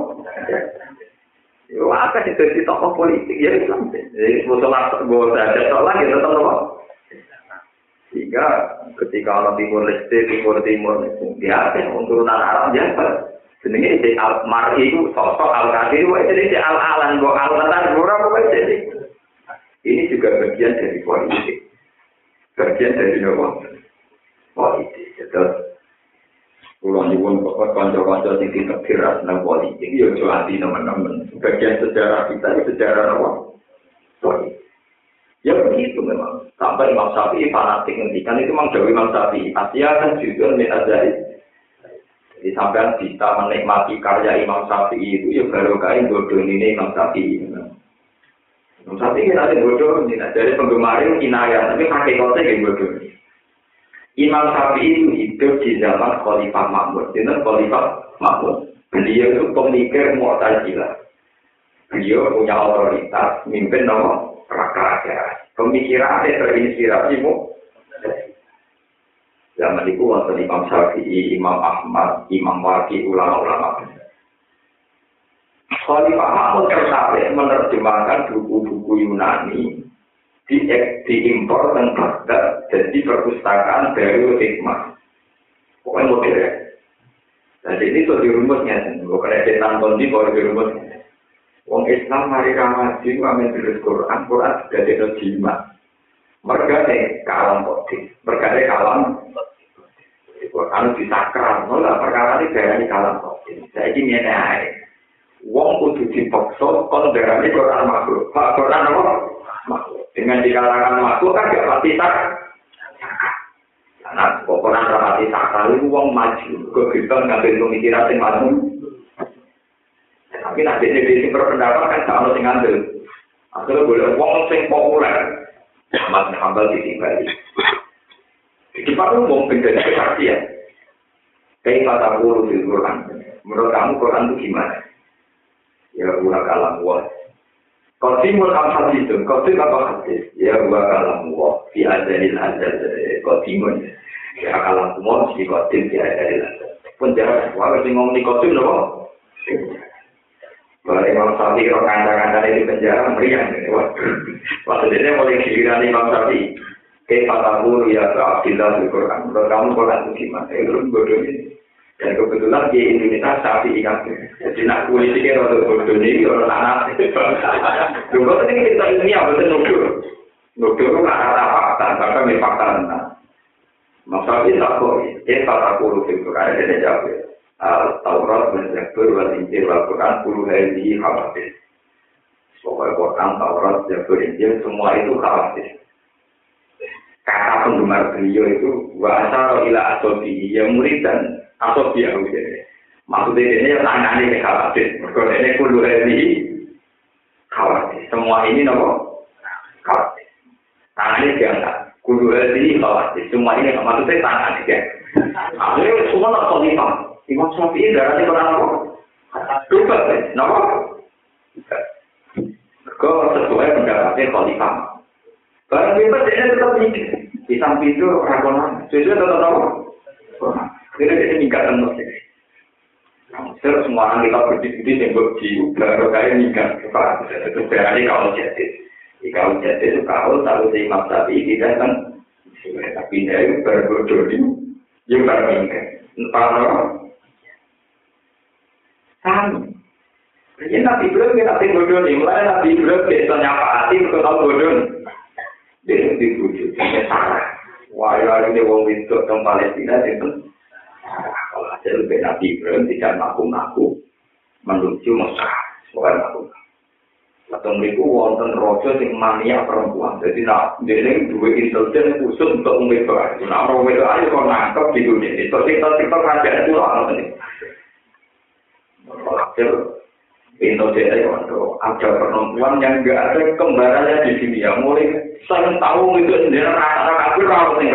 Yo apa sih jadi tokoh politik ya Islam. Jadi musuh gue ada lagi tetap apa? Sehingga ketika orang timur leste, timur timur, dia ada turunan Arab ya. Sebenarnya di al mar itu sosok al kadir, jadi di al alan, go al natar, apa jadi. Ini juga bagian dari politik, bagian dari apa? Politik. Terus Pulau nyuwun pokok kanca-kanca sing ditekiras nang politik, yo aja anti teman-teman. Bagian sejarah kita, sejarah apa? Politik. Ya begitu memang. Sampai Imam Syafi'i fanatik ngendikan itu memang Dewi Imam Syafi'i. Asia kan juga min azari. Jadi sampai bisa menikmati karya Imam Syafi'i itu ya baru kain bodoh ini Imam Syafi'i. Imam Syafi'i kita ada bodoh ini. Dari penggemar itu kinaya, tapi kakek kota yang bodoh. Imam Syafi'i itu hidup di zaman Khalifah Mahmud. Ini Khalifah Mahmud. Beliau itu pemikir Mu'tazilah. Beliau punya otoritas, mimpin nomor raka-raka. Pemikiran terinspirasi mu. Zaman itu wonten Imam Syafi'i, Imam Ahmad, Imam Waki, ulama-ulama. Khalifah Mahmud tertarik menerjemahkan buku-buku Yunani di diimpor dan Baghdad jadi perpustakaan dari hikmah. Pokoknya modern. Jadi ini tuh dirumusnya, bukan ada tanton di bawah dirumusnya. Wong Islam mari ramaji ngamen terus Quran, Quran juga ada jimat. Mereka nih kalam kodik, mereka nih kalam. Quran disakral, nolak perkara ini dari kalam kodik. Saya ini aja. Wong kudu dipaksa kon darane Quran makhluk. Pak Quran apa? Makhluk. Dengan dikatakan makhluk kan gak pasti tak. Karena Quran rapati sakral itu wong maju. Kita ngambil pemikiran yang maju. Tapi nanti ini sing berpendapat kan gak harus ngambil. Akhirnya boleh wong sing populer. Mas Hambal di Bali. Di Pak Umum menjadi kesaksian. Kayak kata guru di Quran. Menurut kamu Quran itu gimana? Ya gua kalam gua. Qatimul am hadithun, qatim apa hadis? Ya gua kalam gua. Fi azalil azal qatimun. Ya kalam gua si qatim fi azalil azal. Penjara, wah sing ngomong di qatim nopo? Kalau Imam Syafi'i kalau kanda-kanda di penjara meriang. Maksudnya mulai giliran Imam Syafi'i. Kayak Fatahu ya Abdillah di Quran. Kalau kamu Quran itu gimana? Itu bodoh ini. Dan kebetulan di Indonesia Syafi'i kan. Jadi nak politiknya rada bodoh ini, orang anak. Dulu ini kita ilmiah, betul nudur. Nudur itu nggak ada fakta, bahkan fakta tentang. Maksudnya kata puluh itu kan ada jawab. Taurat dan Zabur wal Injil wal Quran puluh hari khawatir. Pokoknya Quran, Taurat, Zabur, Injil semua itu khawatir. Kata penggemar beliau itu bahasa ila asobi yang murid dan asobi yang Maksudnya ini yang tangan ini khawatir. Mereka ini puluh hari khawatir. Semua ini nopo khawatir. Tangannya diangkat. Kudu ini khawatir. Semua ini maksudnya tangan ya. Akhirnya semua nak khalifah. Imam Syafi'i darahnya orang apa? Dupat ya. Kenapa? Kau sesuai pendapatnya khalifah. Barang bebas dia tetap mikir. Di samping itu rakonan. Sesuai tetap apa? Ini dia nikah tentu sih. Terus semua orang kita berdiskusi yang berdiri, baru kayak nikah. Itu berarti kalau jadi. Jika jadi itu kau tahu si Imam Syafi'i tidak kan tapi dia berbodoh di yang berbingkai. Entah Sama. Ini Nabi Ibrahim kita nanti bodoh nih. Mulai Nabi Ibrahim biasa nyapa hati untuk tahu bodoh. Dia itu dibujuk. Dia salah. Wah, ya ini wong itu ke Palestina itu. Kalau hasil lebih Nabi Ibrahim tidak ngaku-ngaku menuju Mekah. Bukan ngaku-ngaku. Atau mereka wonten rojo sing mania perempuan. Jadi nak dia dua intelijen khusus untuk membebas. Nah orang itu aja kau nangkep di dunia ini. Terus kita kita kerja itu lah nanti. Hasil intelijen itu ada perempuan yang enggak ada kembarannya di sini ya. Mulai saya tahu itu sendiri anak-anak aku tahu nih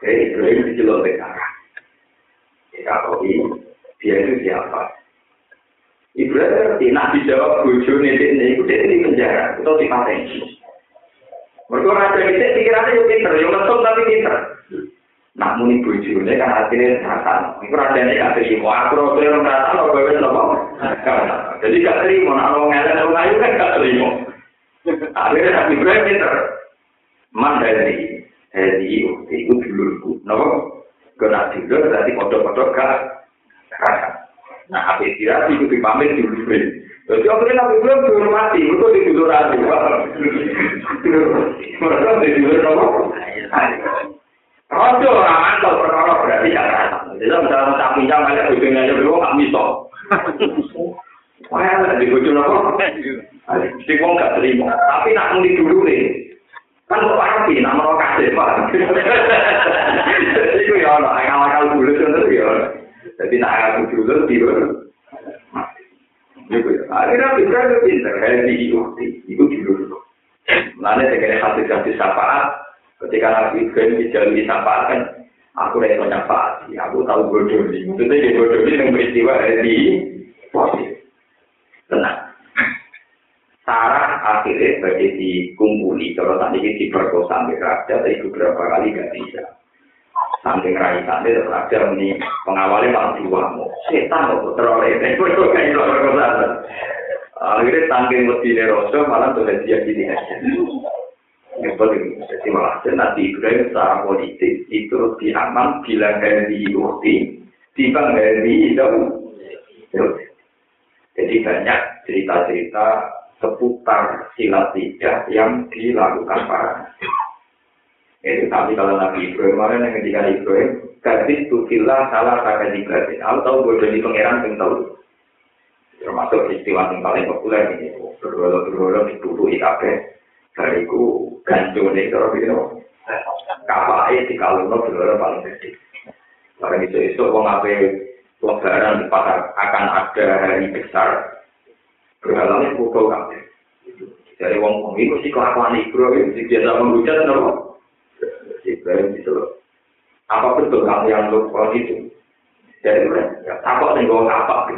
Oke, itu yang dijelaskan sekarang. Kalau ini dia itu siapa? Ibrahim ngerti, nak dijawab bojo nenek ini, itu dia di penjara, atau di pateni. Mereka raja itu pikirannya yang pinter, yang lesung tapi pinter. Nak muni bojo ini kan hasilnya terasa. Itu raja ini gak terima, aku rasa yang terasa, lo bebas nopo. Jadi gak terima, nak lo ngelak, lo ngayu kan gak terima. Akhirnya Nabi Ibrahim pinter. Man dari, dari itu dulurku, nopo. Kena dulur, berarti kodok-kodok gak terasa. Nah, apa istirahat itu dipamit di dulu. Jadi akhirnya Nabi Ibrahim dihormati, itu di dulu ratu. Mereka di dulu apa? Rojo orang mantap perkara berarti ya Jadi misalnya tak pinjam banyak bujungnya aja dulu nggak bisa. Wah, di bujung apa? Si wong gak terima. Tapi nak muni dulu nih. Kan kok pasti nama lo kasih pak. Itu ya, akal-akal dulu itu ya. Jadi nak aku dulu di Akhirnya itu pinter, hari itu, itu dulu. Lalu saya hati-hati syafaat, ketika Nabi Ibrahim dijalui syafaat kan, aku rasa syafaat, aku tahu bodoh ini. Maksudnya dia bodoh ini yang peristiwa hari positif. Tenang. Sarah akhirnya bagi dikumpuli, kalau tadi diperkosa sampai raja, tapi beberapa kali gak bisa. saking rai sate terus ada ini pengawalnya malah diwamu setan kok teroleh itu kayak lo berkosa akhirnya saking lebih neroso malah tuh dia jadi aja yang paling jadi malah nanti Ibrahim secara politik itu lebih aman bila dari ukti timbang dari itu jadi banyak cerita-cerita seputar silat tiga yang dilakukan para Itu tapi kalau Nabi Ibrahim mana yang ketika Ibrahim, gadis tukillah salah kata ibadah. Aku tahu bodoh di pangeran yang tahu. Termasuk istilah yang paling populer ini, berdoa-doa di bulu ikabe. Dariku ganjung nih kalau gitu. Kapal di kalau no berdoa paling gede. Karena itu itu wong ape lebaran akan ada hari besar. Berhalangnya pukul kabe. Dari wong wong itu sih kelakuan Ibrahim, sih biasa menghujat, nopo. Ibrahim itu loh. Apa betul kamu yang lupa itu? Jadi ya takut tinggal apa?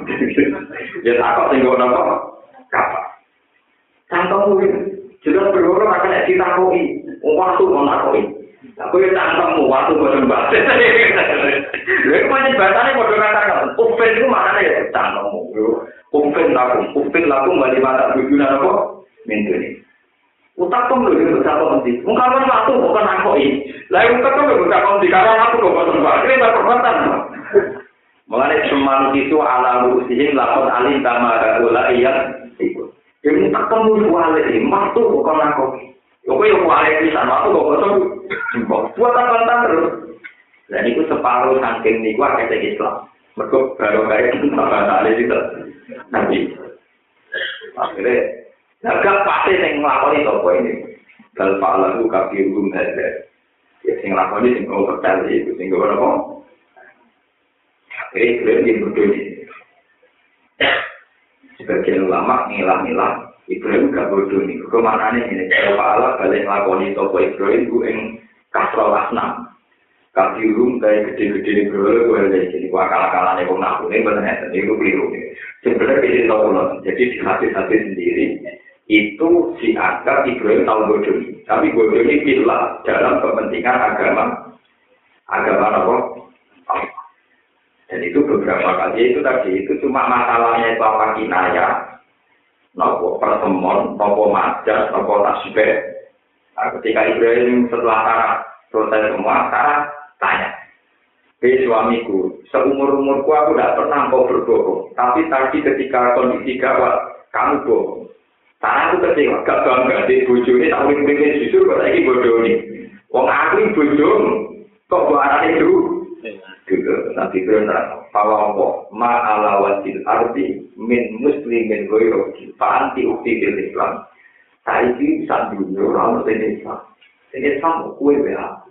ya takut tinggal [LAUGHS] apa? Apa? Cantong itu jeneng berhoro maka nek ditakoki. Waktu mau takoki aku yo tak ketemu waktu kok sembah. [LAUGHS] Lha kok jeneng batane padha katakan? Kupen ku makane ya tak nomo kupen laku kupen laku bali mata bujuna apa? Mentune utak pun lho yo tak pun di mung waktu kok takoki lha utak pun lho tak pun aku kok sembah. Kene tak perbatan Mengenai semangat itu ala rusihin lakon alim tamara ula iyan Jadi tak temu kuali ini, waktu bukan aku. Kau yang kuali ini sama aku, kau kosong. Buat apa ntar terus? Dan itu separuh saking niku kuah kata Islam. Mereka baru kaya itu sama kali itu. Nanti. Akhirnya, ya gak pasti yang ngelakoni toko ini. Dan Pak Lalu kaki hukum saja. Ya, sing ngelakoni, yang ngelakoni, yang sing yang ngelakoni. Akhirnya, kira-kira ini berdua Sebagian ulama ngilah-ngilah. Ibrahim gak bodoh nih. Kemana nih ini? Dal pala balik ngelakoni toko Ibrahim. Gue yang kasro lasnam. Kaki rum kayak gede-gede di bro, gue lagi jadi gua kalah-kalah nih, gua ngaku nih, bener ya, itu keliru nih. Sebenarnya ini tahu loh, jadi di hati-hati sendiri itu dianggap Ibrahim tahu bodoh tapi bodoh ini bila dalam kepentingan agama, agama apa? Dan itu beberapa kali itu tadi itu cuma masalahnya itu apa kinaya, nopo pertemuan, nopo majas, nopo tasbih. Nah, ketika Ibrahim setelah tarat, selesai semua tarat, tanya. Hei suamiku, seumur umurku aku tidak pernah kau berbohong. Tapi tadi ketika kondisi gawat, kamu bohong. Karena aku kecewa, gak bangga di bojo ini, tak boleh jujur kok lagi bodoh ini. Wong aku ini bodoh, kok buat anak itu? dulu nanti dulu nanti pawongo ma ala wajil arti min muslimin goyro kita anti ukti bil islam. Saya ini sandung orang bil islam. Ini sama kue ya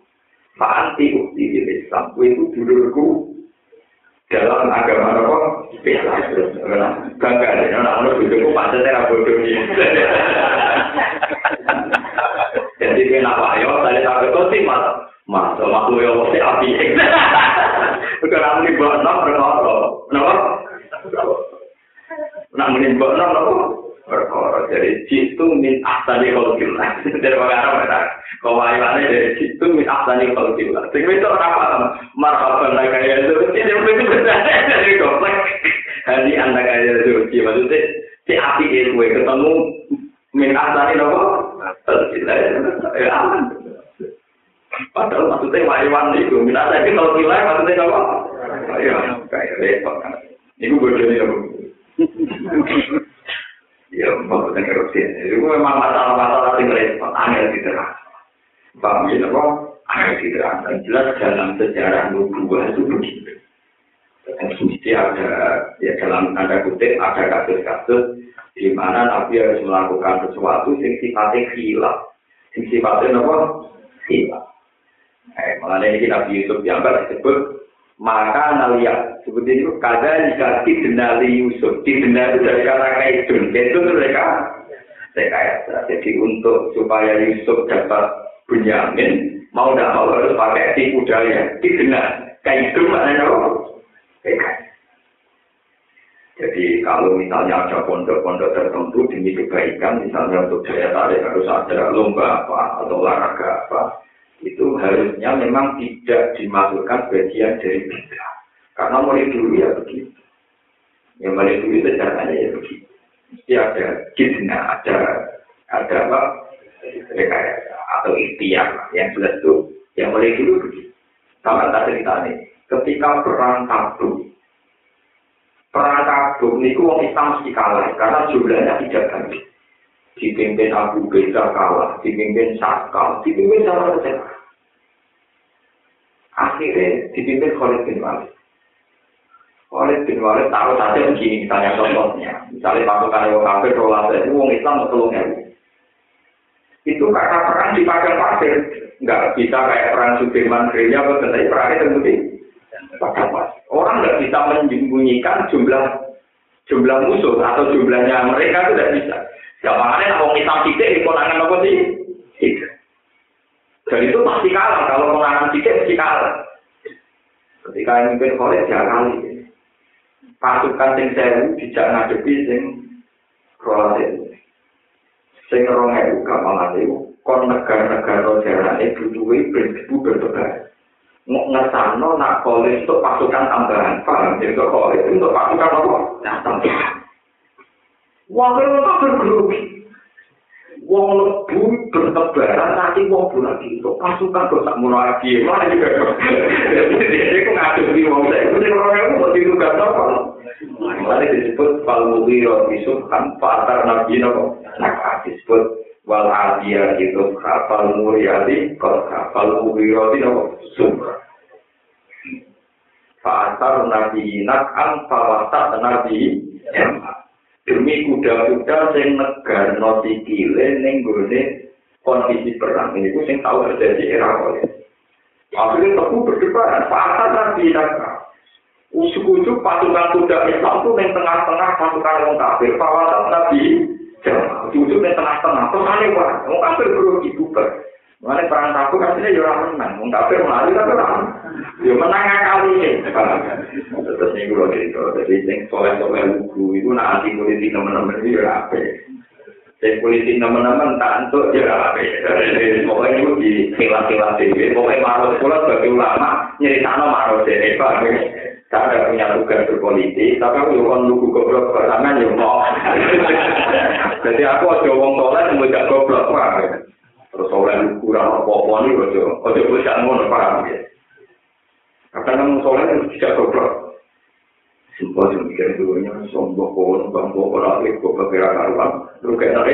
fa ukti bil islam. Kue itu dulurku. Dalam agama apa? Bela. Bangga ada yang nak lu itu kok pada terang bodoh [LAUGHS] jadi kenapa ayo tadi sampai kau malah Masa matu ya Allah, si api. Sekarang ini buat enam, berkoro. Kenapa? Nak menimbang enam, kenapa? Berkoro. Jadi, jitu min ahsani kholkillah. Dari Pak Arab, kata. Kau wajibannya dari jitu min ahsani kholkillah. Sekarang itu orang apa? Marhaban lah kaya itu. Ini yang lebih besar. Jadi, goblek. Anda kaya itu. Maksudnya, si api e itu. Ketemu min ahsani, kenapa? Kholkillah. Ya, aman. Padahal maksudnya wayuan itu. Min ahsani khalqillah maksudnya nopo. Ya, kayak repot kan. Ini bodoh nih Ya, maksudnya erupsi. Itu memang masalah-masalah yang repot. Angel diterang. Paham ya, apa? Ada diterangkan jelas dalam sejarah nubuah itu begitu. Mesti ada, ya dalam tanda kutip, ada kasus-kasus di mana Nabi harus melakukan sesuatu yang sifatnya hilaf. Yang sifatnya apa? Hilaf. Eh, malah ini Nabi Yusuf yang disebut maka nalia seperti itu kada jika didenali Yusuf didenali dari kata kaidun itu mereka rekayasa jadi untuk supaya Yusuf dapat Bunyamin mau tidak mau harus pakai tipu daya, dikenal. Itu maknanya apa? Jadi kalau misalnya ada pondok-pondok tertentu demi kebaikan, misalnya untuk daya tarik harus ada lomba apa atau olahraga apa, itu harusnya memang tidak dimasukkan bagian dari bid'ah. Karena mulai dulu ya begitu. Yang mulai dulu itu caranya ya begitu. Mesti ada gizna, ada ada apa? Rekayasa atau ikhtiar yang jelas itu yang mulai dulu begitu. Sama tak cerita nih, ketika perang kabur, perang kabur ini uang Islam mesti kalah karena jumlahnya tidak banyak. Dipimpin Abu Beda kalah, dipimpin Sakal, dipimpin sama saja. Akhirnya dipimpin Khalid bin Walid. Khalid bin Walid taruh saja begini misalnya contohnya. Misalnya pasukan yang kafir, rolas itu uang Islam tolong itu karena perang di padang pasir. Nggak bisa kayak perang Sudirman gereja tapi perangnya terbukti. Orang nggak bisa menyembunyikan jumlah jumlah musuh atau jumlahnya. Mereka itu tidak bisa. Gampangnya kalau kita di konangan apa sih dan itu pasti kalah. Kalau konangan tidak pasti kalah. Ketika yang mungkin kolej ya kali pasukan sing sewu tidak ngadepi sing kroasia sing rong ewu gampang itu kon negara-negara jarane butuhe prinsip berdebat mau ngesano nak kolej untuk pasukan tambahan. Paham? Jadi ke kolej untuk pasukan apa? nah tambahan. Wakil itu bergerupi wong lebu bertebaran nanti wong lagi. Untuk pasukan kok tak mulai lagi? Mana juga jadi aku ngadepi wong saya itu orang yang mau dirugat apa? Mulai disebut fal mubiro disebut kan patar nabi nopo. Nah disebut wal adiyah itu kapal muryati kapal muryati nopo? Sumber. Fa'asar nabi inak am fawasat nabi Demi kuda-kuda sing negar no sikile ning gone kondisi perang ini sing tahu terjadi era kaya. Akhirnya tepu berdebat, fa'asar nabi inak Usuk-usuk pasukan kuda Islam itu yang tengah-tengah pasukan orang kafir. Fawasat nabi Jawa, ujung tengah-tengah, terus aneh wah, mau kafir bro ibu Mana perang tabu kan ini ora menang, mau tapi melalui tapi ora yo menang akal ini. Terus ini gue jadi kalau jadi yang soleh soleh buku itu nanti polisi teman-teman itu jurang apa? Jadi polisi teman-teman tak untuk jurang apa? Pokoknya itu di kilat-kilat TV, pokoknya marot pulang bagi ulama nyari tanah marot ya, apa? Saya punya tugas berpolitik, tapi aku yo kon lugu goblok pertama, ya mau. Jadi aku ada wong tolak, mau goblok, goblok, Terus soleh kurang apa-apa nih aja, aja bisa ngono paham ya. Kadang soleh tidak goblok. Sumpah yang mikir dulunya, sombong pohon, bangko, orang lagi, kok kira karuan, lu kayak tadi.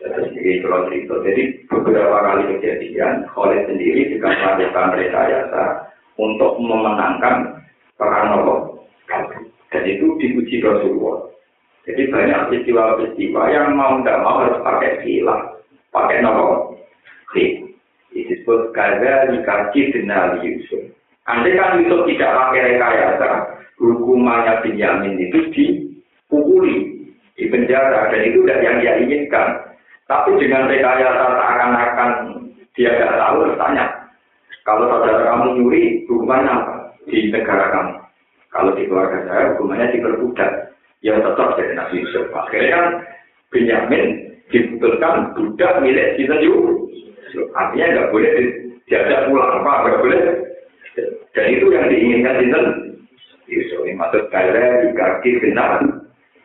Jadi kalau cerita, jadi beberapa kali kejadian, Khalid sendiri juga melakukan rekayasa untuk memenangkan perang Nopo. Dan itu dipuji Rasulullah. Jadi banyak peristiwa-peristiwa yang mau tidak mau harus pakai silah, pakai. Itu disebut kaza dikaji denali Yusuf. Andai kan Yusuf tidak pakai rekayasa, hukumannya Benyamin itu dipukuli, di penjara, dan itu tidak yang dia inginkan. Tapi dengan rekayasa seakan-akan dia tidak tahu, tanya, kalau saudara kamu nyuri, hukumannya apa? Di negara kamu. Kalau di keluarga saya, hukumannya diperbudak. Ya tetap jadi Nabi Yusuf. Akhirnya Benyamin diputuskan budak milik Sinten Yusuf. Artinya nggak boleh diajak pulang apa, nggak boleh. Dan itu yang diinginkan Sinten Yusuf. Ini maksud kaya di kaki benar.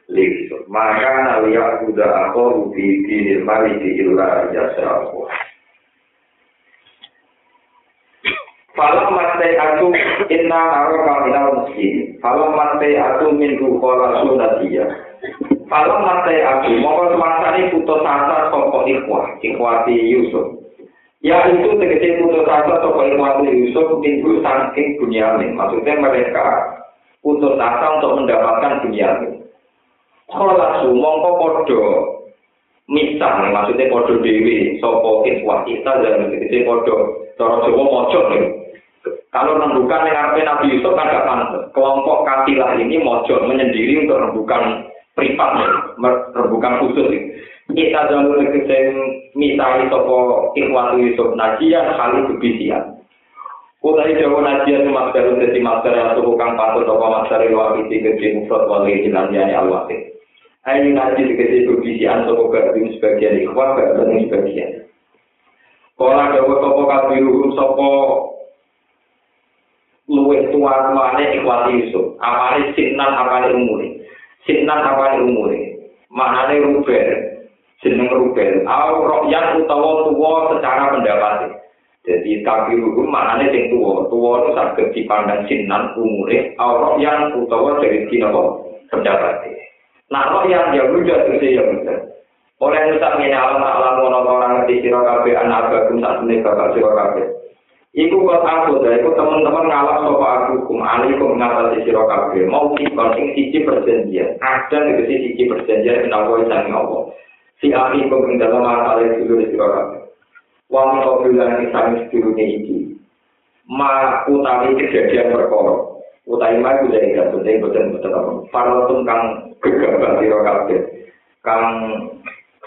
Yusuf. Maka nawiya sudah aku di dinil mali di ilah jasa aku. Falam mate aku inna araka minal muslim. Falam mate aku min rukola sunatia. Falam mate aku mongko semangsane putus asa saka ikhwah, ikhwati Yusuf. Ya itu tegese putus asa saka ikhwati Yusuf minggu saking Bunyamin. Maksudnya mereka putus asa untuk mendapatkan Bunyamin. Kala su mongko padha misah maksudnya padha dhewe sapa ikhwah kita dan tegese padha cara Jawa mojok nih. Kalau rembukan yang artinya Nabi Yusuf kan gak pantas. Kelompok katilah ini mojo menyendiri untuk rembukan privat, rembukan khusus. Kita jalur negeri misalnya sopo ikhwatu Yusuf Najian kali kebisian. Kutai Jawa Najian masker jadi masker atau bukan patut sopo masker luar isi gede mufrad wali jinanjani al-wasik. Ini naji dikasih kebisian sopo gabung sebagian ikhwat, gabung sebagian. Kalau ada sopo kabiru sopo luwih tua tuane ikhwati Yusuf. Apane sinan apane umure. Sinan apane umure. Maknane ruber. Jeneng ruber. Au yang utawa tuwa secara pendapat. Jadi kaki hukum maknane sing tuwa. Tuwa itu saged dipandang sinan umure. Au yang utawa dari dina pendapat. Nah, roh yang dia rujak itu ya benar. Oleh nusak ini alam alam orang ngerti sira kabeh anak bagum sak bakal sira. Iku kok aku dari kok teman-teman ngalap sopo aku kum ali kum ngalap di mau di konting sisi perjanjian. Ada nih sisi perjanjian menawa kau yang ngopo si ali kum minta sama ali di siro di siro kafe wong kau bilang ini sami siro nih itu ma utami kejadian perkoro utai ma itu dari kan penting penting betul apa. Parlo kang kegagalan siro kafe kang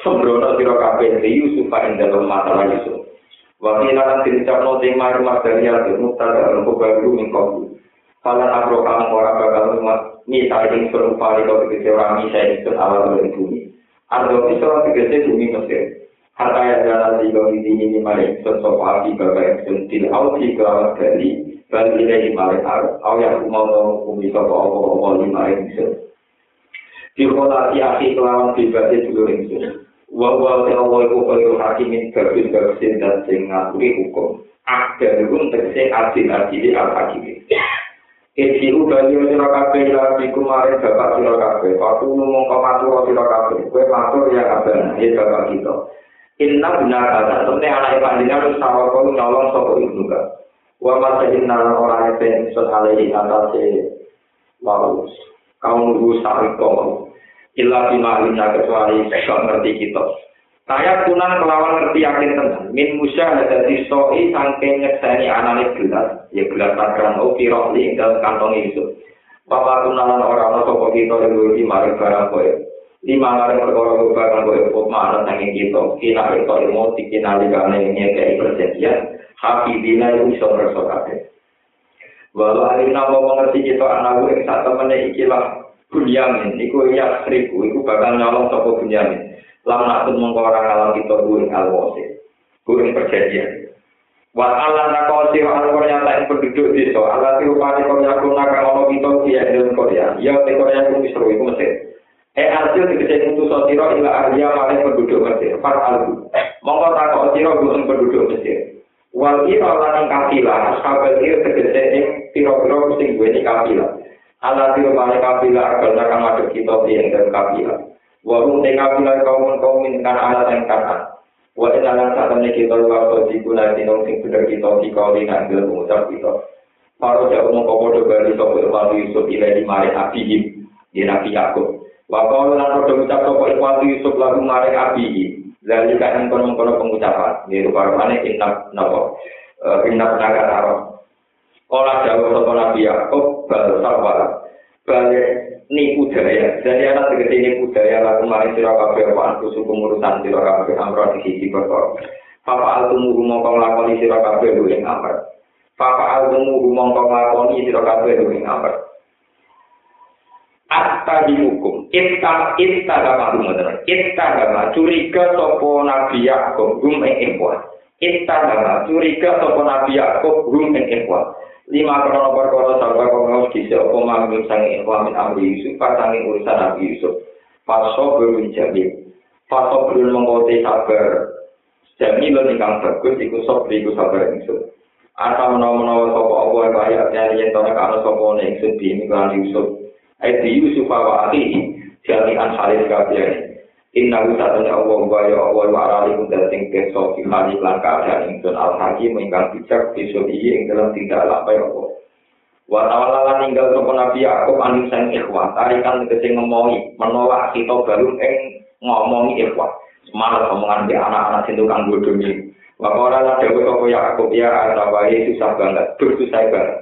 sembrono siro kabeh riu supaya dalam mata Yusuf. Wakil akan diucap nanti mari materi yang dimutar dan mengubah dulu minggu. Pada nabrak kamu orang bakal rumah, ini tadi yang serupa di kau dikisi orang ini saya ikut awal dari bumi. Ardo bisa orang dikisi bumi mesir. Harta yang jalan di kau di sini mari sesuatu api bapak yang sentil. Aku tiga awal kali, dan ini di mari harus. Aku yang mau tahu bumi sopa apa-apa di mari bisa. Di kota di akhir kelawan tiba-tiba di seluruh wa wa Allah iku kalu hakimin kabeh kabeh dan sing ngaturi hukum. Ada hukum tegese adil adil al hakim iki bali sira kabeh ya iku mare bapak sira kabeh. Patu mung kok matur sira kabeh. Kowe matur ya kabeh ya bapak kita. Inna guna kata sampai anak ipandinya harus tahu kau nyolong sopo ibnu kak. Wa masa inna orang yang pengen sesalai di atas si lalus kau nunggu sari Illa bima kecuali kau ngerti kita. Saya kunan kelawan ngerti yakin tenang. Min musa ada di soi sangking nyekseni anane gelas. Ya gelas takran o piroli dalam kantong itu. Bapak kunalan orang no sopo kita yang di mari barang kowe. Lima lari perkara barang kowe kok mana sanging kita. Kina itu ilmu dikina likane ngekei perjanjian. Habibina itu iso ngerso kabeh. Walau alina mau mengerti kita anak gue yang saat temennya ikilah bunyamin. Iku ya seribu. Iku bakal nyolong sopo bunyamin. lam nakut mengko ora kalah kita kuwi alwase. Kuwi perjanjian. Wa Allah nakosi wa Allah nyata penduduk desa. Rupane kok nyakun nakal ono kita dia dalam Korea. Ya te Korea ku Misro iku Mesir. Hasil dikece itu sotiro ila arya mare penduduk Mesir. Far albu mongko takok sira gum penduduk Mesir. Wal ira lan kafilah ashabul ir tegese ing pira-pira sing duweni kafilah Allah ti rupane kafilah akan nakal madhep kita ing dalam kafilah Wahum teka pula kaum kaum kan alat yang kata. Wa dalam saat ini kita luar di guna tinong sing bener kita di kau di ngambil pengucap kita. Paro jauh kau bodoh balik sopo ilmu Yusuf ilai di abihim di Nabi Yakub. Wa kau lan bodoh ucap sopo ilmu Yusuf lagu mari abihim. Lalu kan kono kono pengucapan. Di rupa rupanya inap nopo. Inap naga taro. Olah jauh sopo Nabi Yakub bal sarwala. Balik nipu daya. Jadi anak tegesi nipu daya lalu mari sira kabeh apa aku suku urusan sira kabeh amro di sisi perkara. Papa altumu rumangka nglakoni sira kabeh lho ing amr. Papa altumu rumangka nglakoni sira kabeh lho ing amr. Atta di hukum, kita kita gama rumah kita gama curiga sopo nabi Yakub rum ing ikhwan, kita gama curiga sopo nabi Yakub rum ing ikhwan. lima krono perkara sarwa kono kisi opo mangun sangi ilwa min amri Yusuf pasangi urusan Nabi Yusuf paso berun jamin paso berun mengkote sabar jamin lo ningkang bagus iku sobri iku sabar Yusuf Ata menawa menawa sapa apa ayo ayo yen to nek ana sapa ning sing di Yusuf. Ai di Yusuf wa ati jami an salih kabeh. Inna uta tanya Allah wa ya Allah wa arali kunda sing keso fi hali lan keadaan ingsun al hakim ingkang bijak bisu iya ing dalam tindak apa ya Allah. Wa ta'ala ninggal sapa Nabi anu sang ikhwah tarikan tegese ngomongi menolak kita baru ing ngomongi ikhwah. Semangat omongan di anak-anak sing tukang bodoh ini. Ora la dewe sapa Yakub ya atawahi susah banget, susah banget.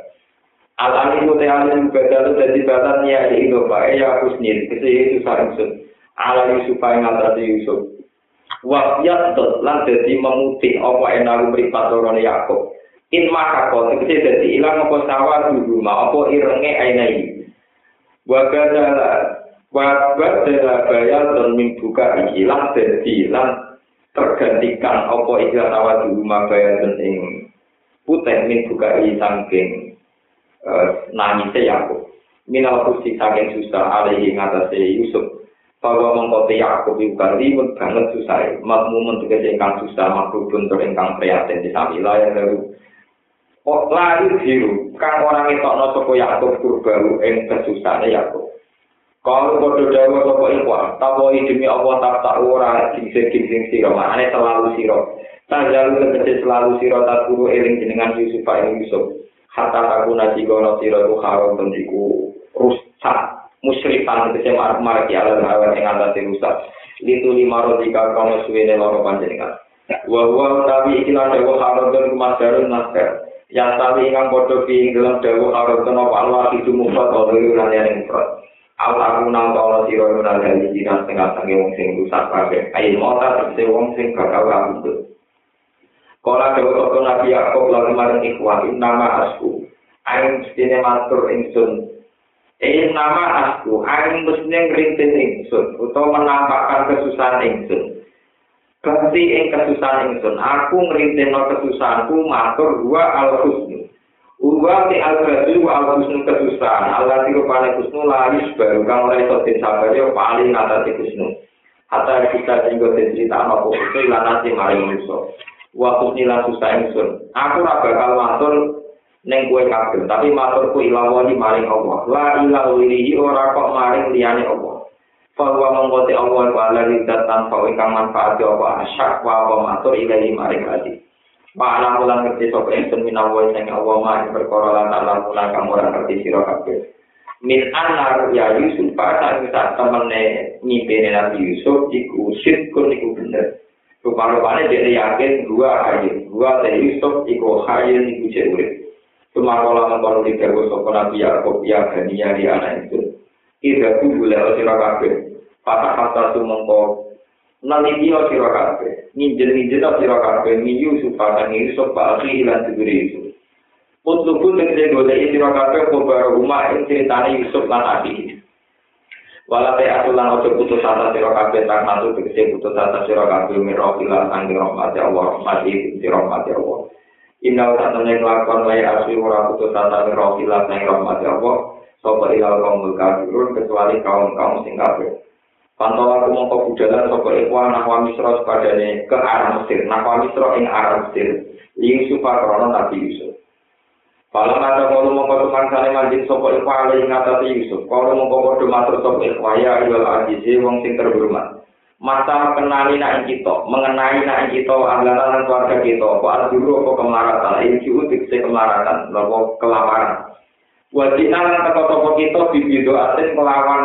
Al-alim te alim badal dadi badan ya itu bae ya husnil, kese susah ingsun. Ala Yusuf yang ngatasi Yusuf. Wakyat lan dadi memutih apa enak mripat lorone Yakub. In maka kok tegese dadi ilang apa sawah dulu ma apa irenge ainai. Wa kadala wa badala bayal dan membuka ilang dadi lan tergantikan apa ikhlas sawah dulu ma bayal dan ing putih min buka i sangking uh, nangise Yakub. Minal kusi saking susah alaihi ngatasi Yusuf. Bahwa mengkoti itu kan ribet banget susah. Makmum untuk ingkang susah, makhluk bentuk ingkang prihatin di samila yang baru. Oh, lari biru, kan orang itu no toko Yakub baru ing kesusahannya Yakub. Kalau bodoh dawa toko ikhwan, tahu demi Allah tak tak ora gingsing gingsing siro, makanya selalu siro. Tanjalu tegese selalu siro tak guru eling jenengan Yusuf ing Yusuf. Hatta aku nasi gono siro itu haram tendiku rusak musyrifan tegese marek marek ya lan awan ing atase rusak litu lima rodika kono suwene loro panjenengan wa wa tapi iki lan dewa harodon kumadarun naskar yang tadi ingkang padha ing dalam dewa harodon apa Allah itu mufat oleh lan yang mufat Al aku nang kala sira menawa dadi dina setengah sange wong sing rusak kabeh. Ayo mota tegese wong sing bakal rambut. Kala dewa kok nabi Yakub lan marang ikhwan nama asku. Ayo mestine matur ingsun Eh nama aku, aku mestinya ngerintin ingsun, atau menampakkan kesusahan ingsun. Berarti ing kesusahan ingsun, aku ngerintin no kesusahanku, matur dua al husnu. Uwa ti al husnu wa al husnu kesusahan, Allah ti rupane husnu laris baru kang oleh sotin sabar yo paling ngatasi husnu. Hatta kita tinggal cerita apa itu ilan nasi maring musuh. Wa husni lan susah ingsun. Aku ra bakal matur neng kue kabeh tapi matur ku ilawani maring Allah. La ilah wirihi ora kok maring liyane Allah. Fawa mengkote Allah wa ala lidat tanpa ingkang manfaat Allah asyak wa apa matur ilahi maring hati Pak anak mulang ngerti sop ingsun minawa sing Allah maring perkara lan mulang kamu ora ngerti sira kabeh. Min anar ya Yusuf pada saat temene nyimpene Nabi Yusuf iku sirkun iku bener. Rupanya dia yakin dua hayat, dua dari Yusuf iku hayat iku Sumakola mengkono di dewa sopo nabi Yaakob ya Hania di anak itu. Ida tubuh lewa sirakabe. Patah kata itu mengkono. Nanti dia sirakabe. Ninjen-ninjen lah sirakabe. Miyu supatan ini sopa asli hilang diberi itu. Untukku tegede gode ini sirakabe kubara rumah yang ceritanya Yusuf dan Nabi. Walau teh aku lan ojo putus asa sirakabe tak masuk tegede putus asa sirakabe. Mirau hilang sangi rahmat ya Allah. Rahmat ibu sirakabe Allah. Inna satane kelakuan wae asli ora putus tata rohilah nang rahmat Allah sapa ilal kaum kafirun kecuali kaum-kaum sing. Pantau aku mongko budalan sapa ikhwan nahwa misra padane ke arah Mesir, nahwa misra ing arah Mesir. Yusuf krono Nabi Yusuf. Kalau ada kalau mongko teman sale manjing sapa ikhwan ing ngatasi Yusuf. Kalau mongko padha matur sapa ikhwan ya ilal azizi wong sing terhormat. Masa kenali nak kita, mengenai nak kita, anggaran keluarga kita, apa dulu apa kemaratan, ini juga se kemaratan, apa kelaparan. Wajib lan toko-toko kita bibido asin melawan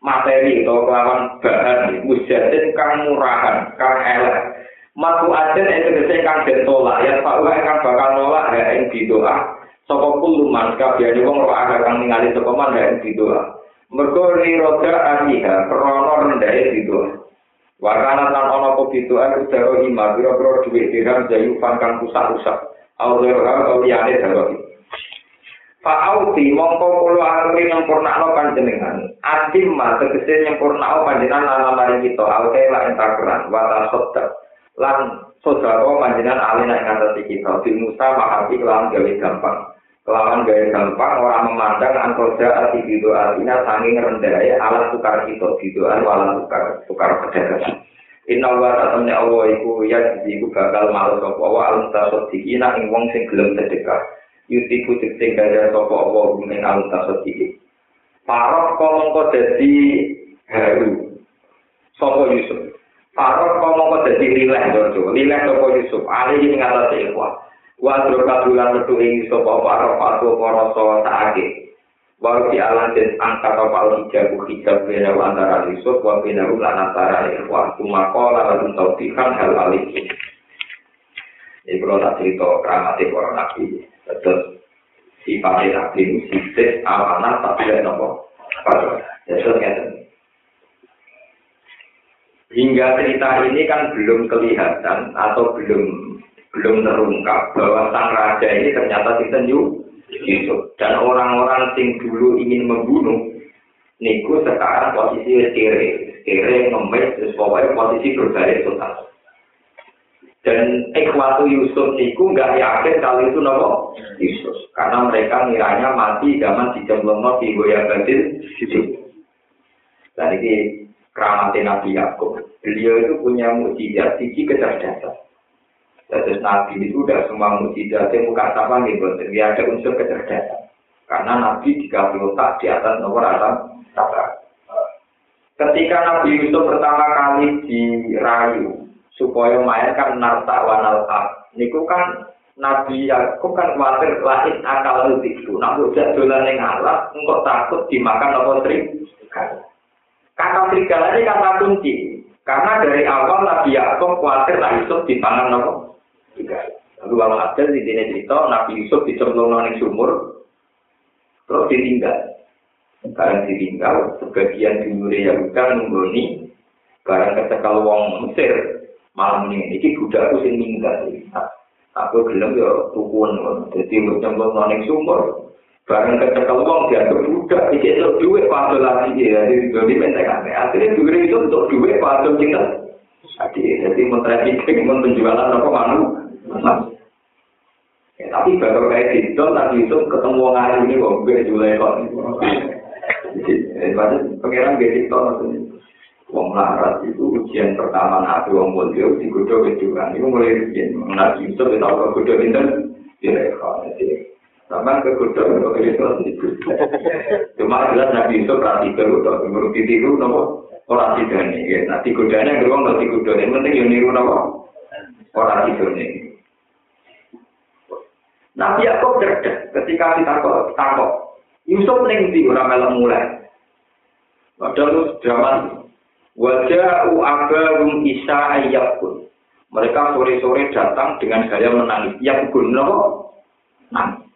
materi atau melawan bahan, mujadin kang murahan, kang elek. Matu asin itu bisa kang den tolak, yang pak uang kang bakal nolak ya yang bidoa. Soko kuluman, kabiani wong roh agak kang ningali sokoman ya yang bidoa. Mergo roda aniha krono rendahe gitu wakana tan ana apa gitu aku daro ima pira-pira dhuwit dirham jayu pangkang rusak-rusak aure ora kau liyane daro Fa auti mongko kula aturi nyempurnakno panjenengan. Atim ma tegese nyempurnakno panjenengan lan mari kita aute lan entakran wa tasodda. Lan saudara panjenengan alina ing ngatasi kita di Musa mahati lan gawe gampang. Kelawan gaya gampang orang memandang angkoja arti gitu artinya sanging rendahnya alat tukar kita gitu alat tukar tukar perdagangan. Inna wa ta'ala Allah iku ya jadi iku bakal malu sapa wa alam tasodikina ing wong sing gelem sedekah. Yutiku tikse gaya sapa Allah ing alam tasodiki. Parok kolong dadi haru. Sapa Yusuf. Parok kolong dadi rileh dojo. Rileh sapa Yusuf. Ali ing ikhwah. Wa drokadulan metu ing sapa para patu para sawa saake wa fi alan den angkat apa hijab hijab bena antara Yusuf wa bena lan antara wa tumakola lan taufikan hal alik ini kalau tak cerita keramati para nabi. Terus sifatnya nabi musibis amanah tapi ada nopo. Hingga cerita ini kan belum kelihatan atau belum belum terungkap bahwa sang raja ini ternyata sinten Yusuf dan orang-orang sing dulu ingin membunuh niku sekarang posisi kere. Kere ngemis terus pokoknya posisi berbalik total. Dan ikhwatu Yusuf niku nggak yakin kalau itu nopo? Yusuf. Karena mereka ngiranya mati zaman di jemblong di goya batin Yusuf dan ini keramatnya Nabi Yakub. Beliau itu punya mujizat sisi kecerdasan Terus Nabi itu udah semua mujizat yang muka sama gitu, dia ada unsur kecerdasan. Karena Nabi dikasih otak di atas nomor atas sabra. Ketika Nabi Yusuf pertama kali dirayu supaya mainkan narta wanal niku kan Nabi Yakub kan khawatir lahir akal itu. Nah, udah dolan yang alat, engkau takut dimakan apa serigala. Kata serigala ini kata kunci. Karena dari awal Nabi Yakub khawatir lah Yusuf dipangan apa Lalu kalau ada di sini cerita Nabi Yusuf dicemplung nang sumur, terus ditinggal. Karena ditinggal, sebagian dimulai yang bukan nunggoni, barang ketekal wong Mesir, malam ini, ini budak aku sing meninggal. Aku bilang ya tukun, jadi bercemplung nang sumur, barang ketekal wong dianggap budak, ini itu duit pasal lagi ya, jadi dibeli mentekan. Akhirnya duit itu untuk duit pasal kita. Jadi, jadi mentrafficking, penjualan apa manu, Ya, tapi bakal kayak itu nanti itu ketemu orang hari ini kok gue jualan kok. Jadi pangeran gue itu maksudnya. Wong larat itu ujian pertama nabi Wong Mulyo di kudo kejuran itu mulai ujian mengenai itu kita tahu kalau kudo itu tidak kalah sama ke kudo kalau kita cuma jelas nabi itu berarti ke kudo menurut itu itu nopo orang tidak nih nanti kudanya gerong nanti kudo penting yang niru nopo. Orang tidak nih Nabi Yakob cerdas ketika ditakut takut. Yusuf neng di orang malam mulai. Padahal zaman wajah uagarum isa ayakun. Mereka sore-sore datang dengan gaya menangis. Yang guna nangis.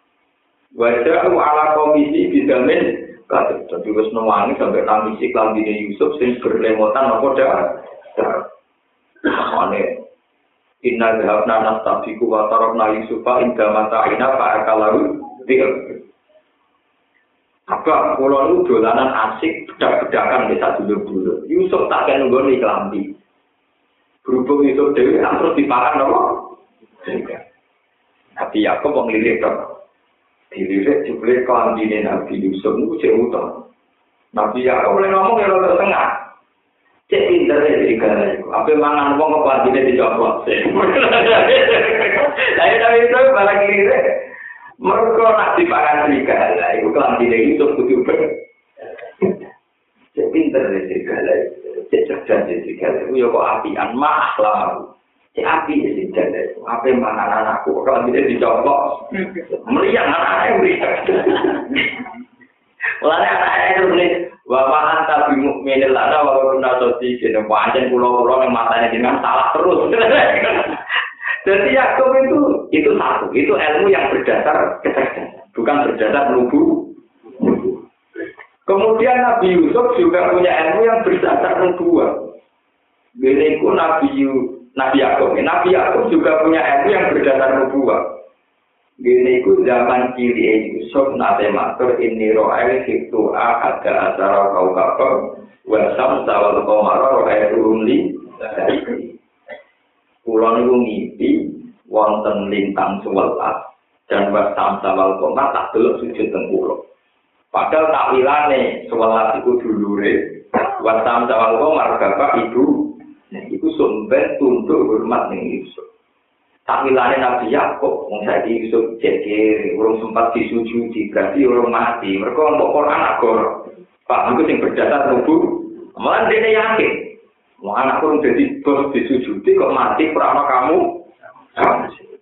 Wajah ala komisi bidamin. Kata jadi wis nangis sampai nangis iklan Yusuf sing berlemotan apa dah. Ane Inna dhahabna nastabiku wa tarabna Yusufa inda mata'ina fa'akalahu dir. Apa kula nu dolanan asik bedak-bedakan desa dulu-dulu. Yusuf tak kena nggone kelambi. Berhubung Yusuf dhewe terus dipakan apa? Tapi aku wong lirik to. Dilirik jebule kelambine Nabi Yusuf niku cek utang. Nabi Yakub boleh ngomong ya rada tengah. pinter ya jadi karena itu. Apa mangan uang ke parti ini dicopot [LAUGHS] sih. tapi itu barang ini deh. Nak dipakan tiga lah. Ibu kelam tidak itu butuh ber. Jadi pinter ya jadi karena itu. Jadi cerdas ya jadi karena itu. Yoko api an mahlah. Si api ya jadi karena itu. Apa mangan anakku kelam tidak dicopot. Hmm. Meriang anaknya meriang. [LAUGHS] Lalu anaknya itu Bapak anta bimuk menil lana wa kunna soti kene pancen kula-kula ning matane jenengan salah terus. [LAUGHS] Jadi Yakub itu itu satu, itu ilmu yang berdasar kecerdasan, bukan berdasar nubu. Kemudian Nabi Yusuf juga punya ilmu yang berdasar nubuah. Beliau Nabi Yu, Nabi Yakub, Nabi Yakub juga punya ilmu yang berdasar nubuah. Gini ku zaman kiri Yusuf nate matur ini ro'el hitu a ada acara kau kapal wasam sawal komara ro'el rumli Kulon itu mimpi wonten lintang sewelas dan wasam sawal komara tak delok sujud tengkulo. Padahal takwilane sewelas itu dulure wasam sawal komara bapak ibu itu sumber tunduk hormat ning Yusuf. Takwilane Nabi Yakub, wong saiki Yusuf jadi urung sempat disujudi, berarti urung mati. Mereka untuk Quran agor. Pak, itu yang berdasar nubu. Malah dia yakin. Mau anak kurang jadi bos disujudi kok mati perana kamu.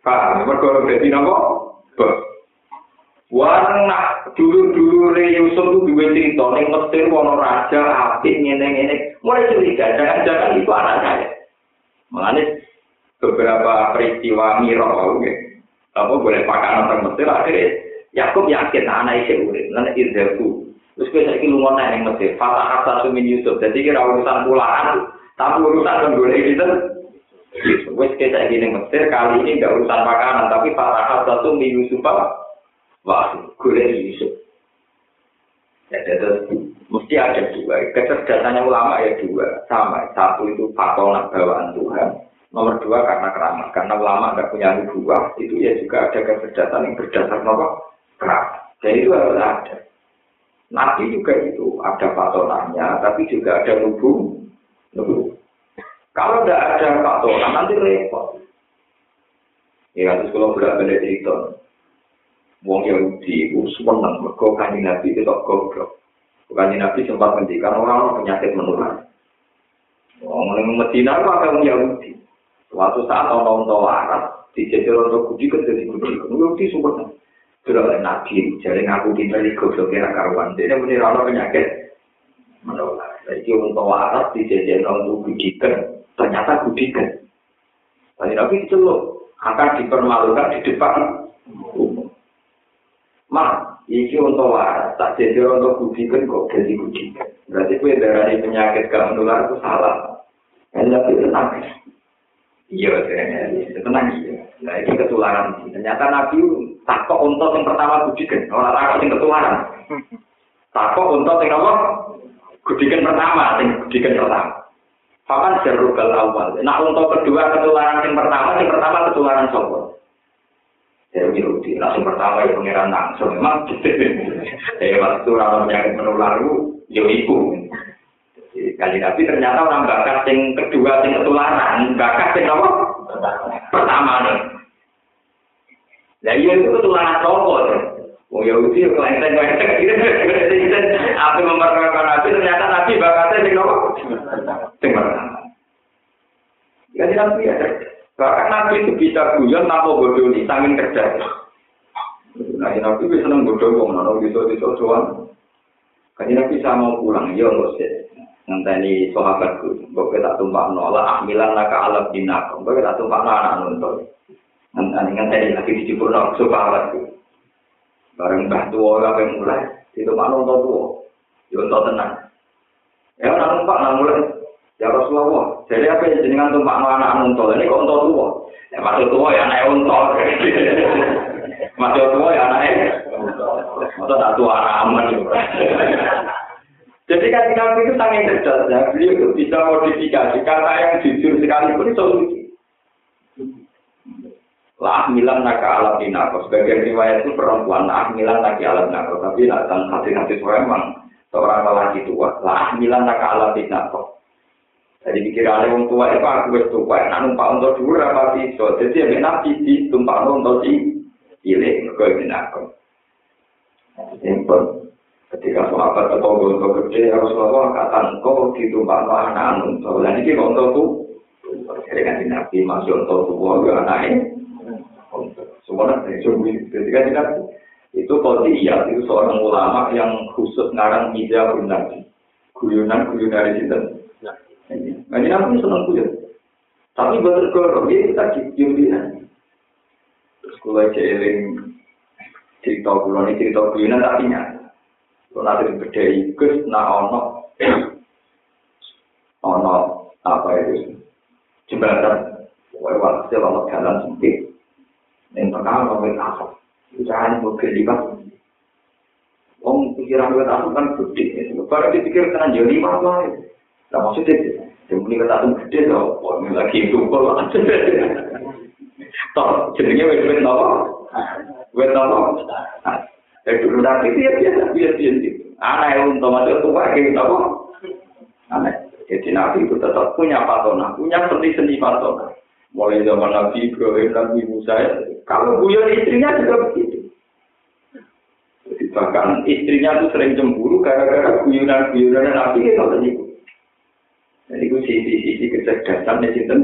Pak, mereka orang jadi nopo bos. Dulu-dulu re Yusuf itu dua cerita, ning Mesir wono raja apik ngene-ngene. Mulai curiga, jangan-jangan itu anak saya. Mengenai beberapa peristiwa miro gitu. apa boleh pakai orang Mesir akhirnya Yakub yakin anak itu urip lan irzaku terus saiki lunga nang ning Mesir fatah kata sumin Yusuf. Jadi kira urusan pulaan tapi urusan menggolek itu wes kita saiki ning Mesir kali ini enggak urusan makanan tapi fatah kata sumin Yusuf wah golek Yusuf. Ya terus mesti ada dua. Kecerdasannya ulama ya dua. Sama satu itu fatona bawaan Tuhan Nomor dua karena keramat. Karena ulama nggak punya nubuah, itu ya juga ada kecerdasan yang berdasar nomor keramat. Dan itu harus ada. Nabi juga itu ada patonannya, tapi juga ada nubu. nubu. Kalau tidak ada patonan nanti repot. Ya terus kalau berat balik cerita, Wong Yahudi itu senang mereka kanji Nabi itu kok goblok. Kanji Nabi sempat menghentikan orang penyakit menular. Wong Medina itu ada Wong Yahudi. Suatu saat orang tua waras dijajal orang budi kan jadi budi. Budi sumber sudah oleh nabi. Jadi ngaku kita di goblok kira karuan. Dia menira orang penyakit menular. Jadi orang tua waras dijajal orang budi kan ternyata budi kan. Tadi nabi celuk akan dipermalukan di depan umum. Mak, iki untuk waras, tak jadi untuk budi kan kok jadi kan. Berarti kue darah penyakit gak menular itu salah. Hanya itu nabi. Iya, tenang iya. Nah, ini ketularan. Ternyata Nabi takut untuk yang pertama budikan. Orang takut yang ketularan. Takut untuk yang apa? Budikan pertama, yang budikan pertama. Paman jarubal awal. Nah, untuk kedua ketularan yang pertama, yang pertama ketularan sopo. Ya, Yahudi. Langsung pertama ya pengiran langsung. Memang, [LAUGHS] ya, waktu orang penyakit menular ya ibu. Kali Nabi ternyata orang bakat yang kedua, yang ketularan, bakat yang apa? Pertama nih. Lah iya itu ketularan rokok. Oh Yahudi kelenteng kelenteng [LAUGHS] gitu. Apa memperkenalkan Nabi ternyata Nabi bakatnya sing nopo? Sing Ya Nabi ya. Bahkan Nabi itu bisa guyon tanpa bodoh di samping kerja. Nah, Nabi bisa seneng bodoh kok, nono bisa doang. Kaji Nabi saya mau pulang, ya nggak sih. ngenteni sahabat ku kok kita tumpak nolak amilan laka alam dinak. Kok kita tumpak nolak anak nonton ngenteni ngenteni lagi di cipur nolak sahabat ku bareng bah tua lah yang mulai di tumpak nonton tua nonton tenang. Ya anak tumpak nolak mulai. Ya Rasulullah jadi apa yang jenengan tumpak anak nonton ini kok nonton tua ya masuk tua ya [LAUGHS] anak nonton masuk tua ya anak nonton atau tak tua ramah juga Jadi kan Nabi itu sangat cerdas ya, beliau itu bisa modifikasi kata yang jujur sekalipun lucu. Lah milan naka alat dinako. Sebagian riwayat itu perempuan lah milan naki alat nako. Tapi nak dalam hati-hati saya memang seorang lelaki tua. Lah milan naka alat dinako. Jadi pikiran orang tua itu aku wis tua. Nak numpak untuk dulu apa bisa. Jadi ya nabi di tumpak untuk si pilih. Mereka dinako. Simpel. Ketika sahabat atau gonto gede Rasulullah kata engkau ditumpah anak anu. Soalnya ini gonto tuh. Jadi kan nabi masuk untuk tua anaknya. Semuanya dari Jumbi. Ketika tidak itu iya itu seorang ulama yang khusus ngarang ija Nabi. Guyonan guyon dari situ. Nah, ini aku senang guyon. Tapi betul kalau dia kita cium dia. Terus kalau celing cerita ini cerita guyonan tapi nyata. Kalau nanti gede ikus, nah ono, ono apa itu jembatan. Wah, hasil ono jalan sempit. Yang pertama wet asap. Usaha mobil lima. Om pikiran wet asap kan gede. Baru dipikir kan jadi lima lah. Nah maksudnya, yang punya kata gede loh. Ini lagi itu kalau Toh, wet wet apa? Wet apa? Dulu nanti itu ya biasa biasa biasa. Yang untuk masuk tua kayak apa? Aneh. Jadi nabi itu tetap punya patona, punya seni-seni patona. Mulai zaman Nabi Ibrahim, Nabi Musa, kalau guyon istrinya juga begitu. Jadi bahkan istrinya tuh sering cemburu gara-gara guyonan-guyonan Nabi itu terjadi. Jadi itu sisi-sisi kecerdasan di situ.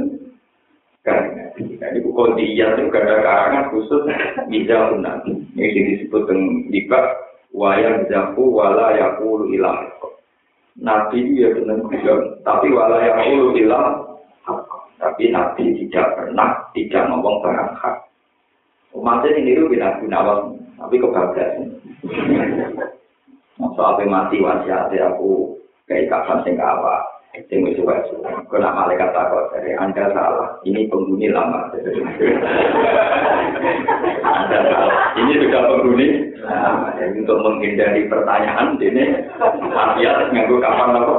Karena jadi buku dia itu ada karangan khusus bisa Nabi. Ini disebut dengan libak wayang jaku wala yakulu ilah. Nabi dia senang guyon, tapi wala yakulu ilah tapi Nabi tidak pernah tidak ngomong barang hak. Umatnya ini itu tidak guna tapi kebablasan. Masa apa mati wasiat aku kayak kapan apa, sing wis wis. Kena malaikat takut dari Anda salah. Ini penghuni lama. anda salah. Ini juga penghuni lama. Untuk menghindari pertanyaan ini wasiat nganggo kapan apa.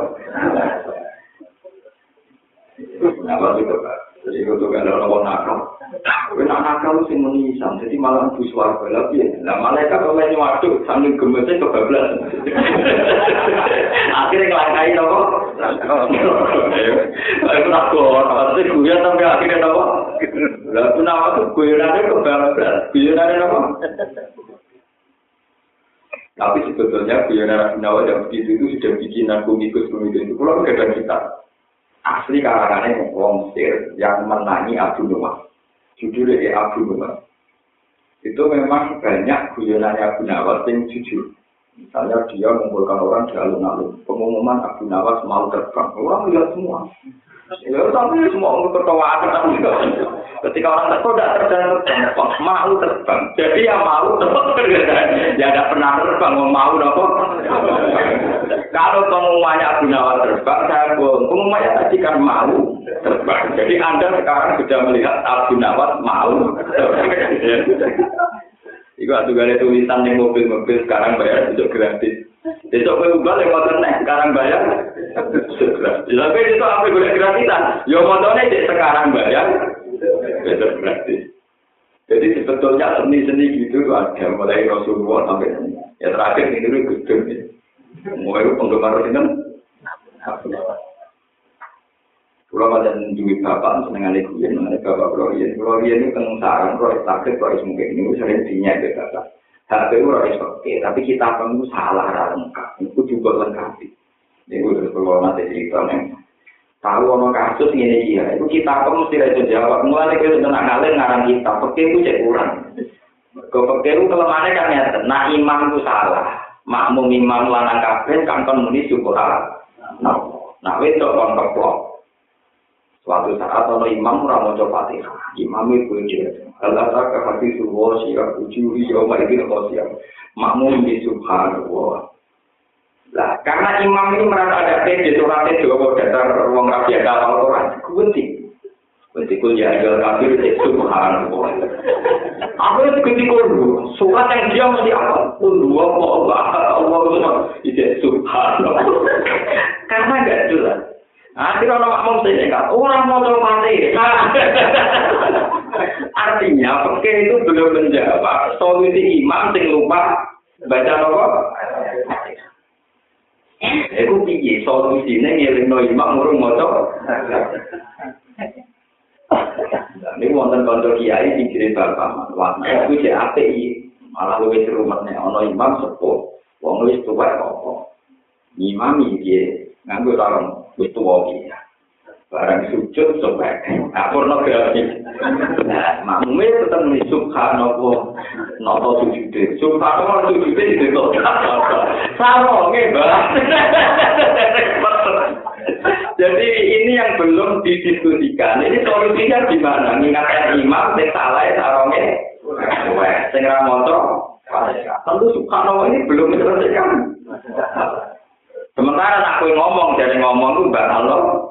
Apa itu Pak? Jadi kan ada orang nakal. Nak nakal sih menisam, jadi malah bus warga lagi. Nah malaikat kalau ini waktu sambil gemesnya kebablas. [LAUGHS] Akhirnya ngelangkai nopo. Itu nak kor, pasti gue sampai akhirnya nopo. Lalu nama tuh gue nanti kebablas, gue nanti nopo. Tapi sebetulnya guyonan Nawa yang begitu itu sudah bikin aku ikut pemikiran itu. Kalau ada kita, asli karangannya wong Mesir yang menangi Abu Nuwas. Judulnya ya Abu Nuwas. Itu memang banyak guyonannya Abu Nawas yang jujur. Misalnya dia mengumpulkan orang di alun-alun. Pengumuman Abu Nawas mau terbang. Orang lihat semua. Ya, tapi semua orang ketawa Ketika orang terbang tidak terbang, mau terbang. Jadi yang mau terbang, ya tidak pernah terbang, mau apa? Kalau pengumumannya Abu Nawal terbang, saya bohong. Pengumumannya tadi kan mau terbang. Jadi Anda sekarang sudah melihat Abu Nawal mau terbang. Iku atuh gale tulisan yang mobil-mobil sekarang bayar itu gratis. Besok kowe ubah yang motor nek sekarang bayar. Tapi itu apa boleh gratisan? Yo motornya cek sekarang bayar. Besok gratis. Jadi sebetulnya seni-seni gitu ada mulai Rasulullah sampai ya terakhir ini dulu gede. Mulai penggemar itu Kalau pada duit bapak seneng ada kuyen, ada bapak kalau iya itu kan saran, kalau sakit, kalau mungkin ini sering dinya ke bapak. Tapi harus oke, tapi kita pun salah lengkap, itu juga lengkap. Ini udah kalau nanti cerita nih, tahu ono kasus ini iya, itu kita pun mesti ada jawab. Mulai kita sudah ngalir ngarang kita, oke itu cek kurang. Kau itu kelemahannya kan ya, nah imam itu salah, makmum imam lanang kabeh kan kon muni syukur Nah, nah itu kon keplok. Suatu saat kalau imam ora maca Fatihah, imam itu dia. Allah tak hati suwo siap ujuri mari kita siap. Makmum di subhanallah. Lah, karena imam ini merasa ada pede dua dasar ruang rapi ada apa Quran, kunti. Kunti kuliah jual kafir di subhanallah. Apa itu kuliah? Surat yang dia mesti apa? Pun dua Allah, Allah itu subhanallah. Karena enggak jelas. Akhirnya orang makmum saya orang mau coba mati. [LAUGHS] Artinya, oke itu belum menjawab solusi imam sing lupa baca apa? Itu piye solusinya ngelingno imam murung moco. Ini wonten kantor kiai di kiri bapak, wah, itu cek apa malah lebih serumatnya, ono imam sepuh, wong wis tua apa? Imam iki nganggo sarung wis tuwa iki. Barang sujud sobek, nah pornografi. Nah, makmume tetap nih subhanallah, noto sujud, subhanallah sujud itu kok. Sama, Jadi ini yang belum didiskusikan. Ini solusinya gimana? Mengingatkan imam, sing salah sarongnya. Sing motor, tentu subhanallah ini belum diselesaikan. Sementara nak kue ngomong dari ngomong itu mbak Allah.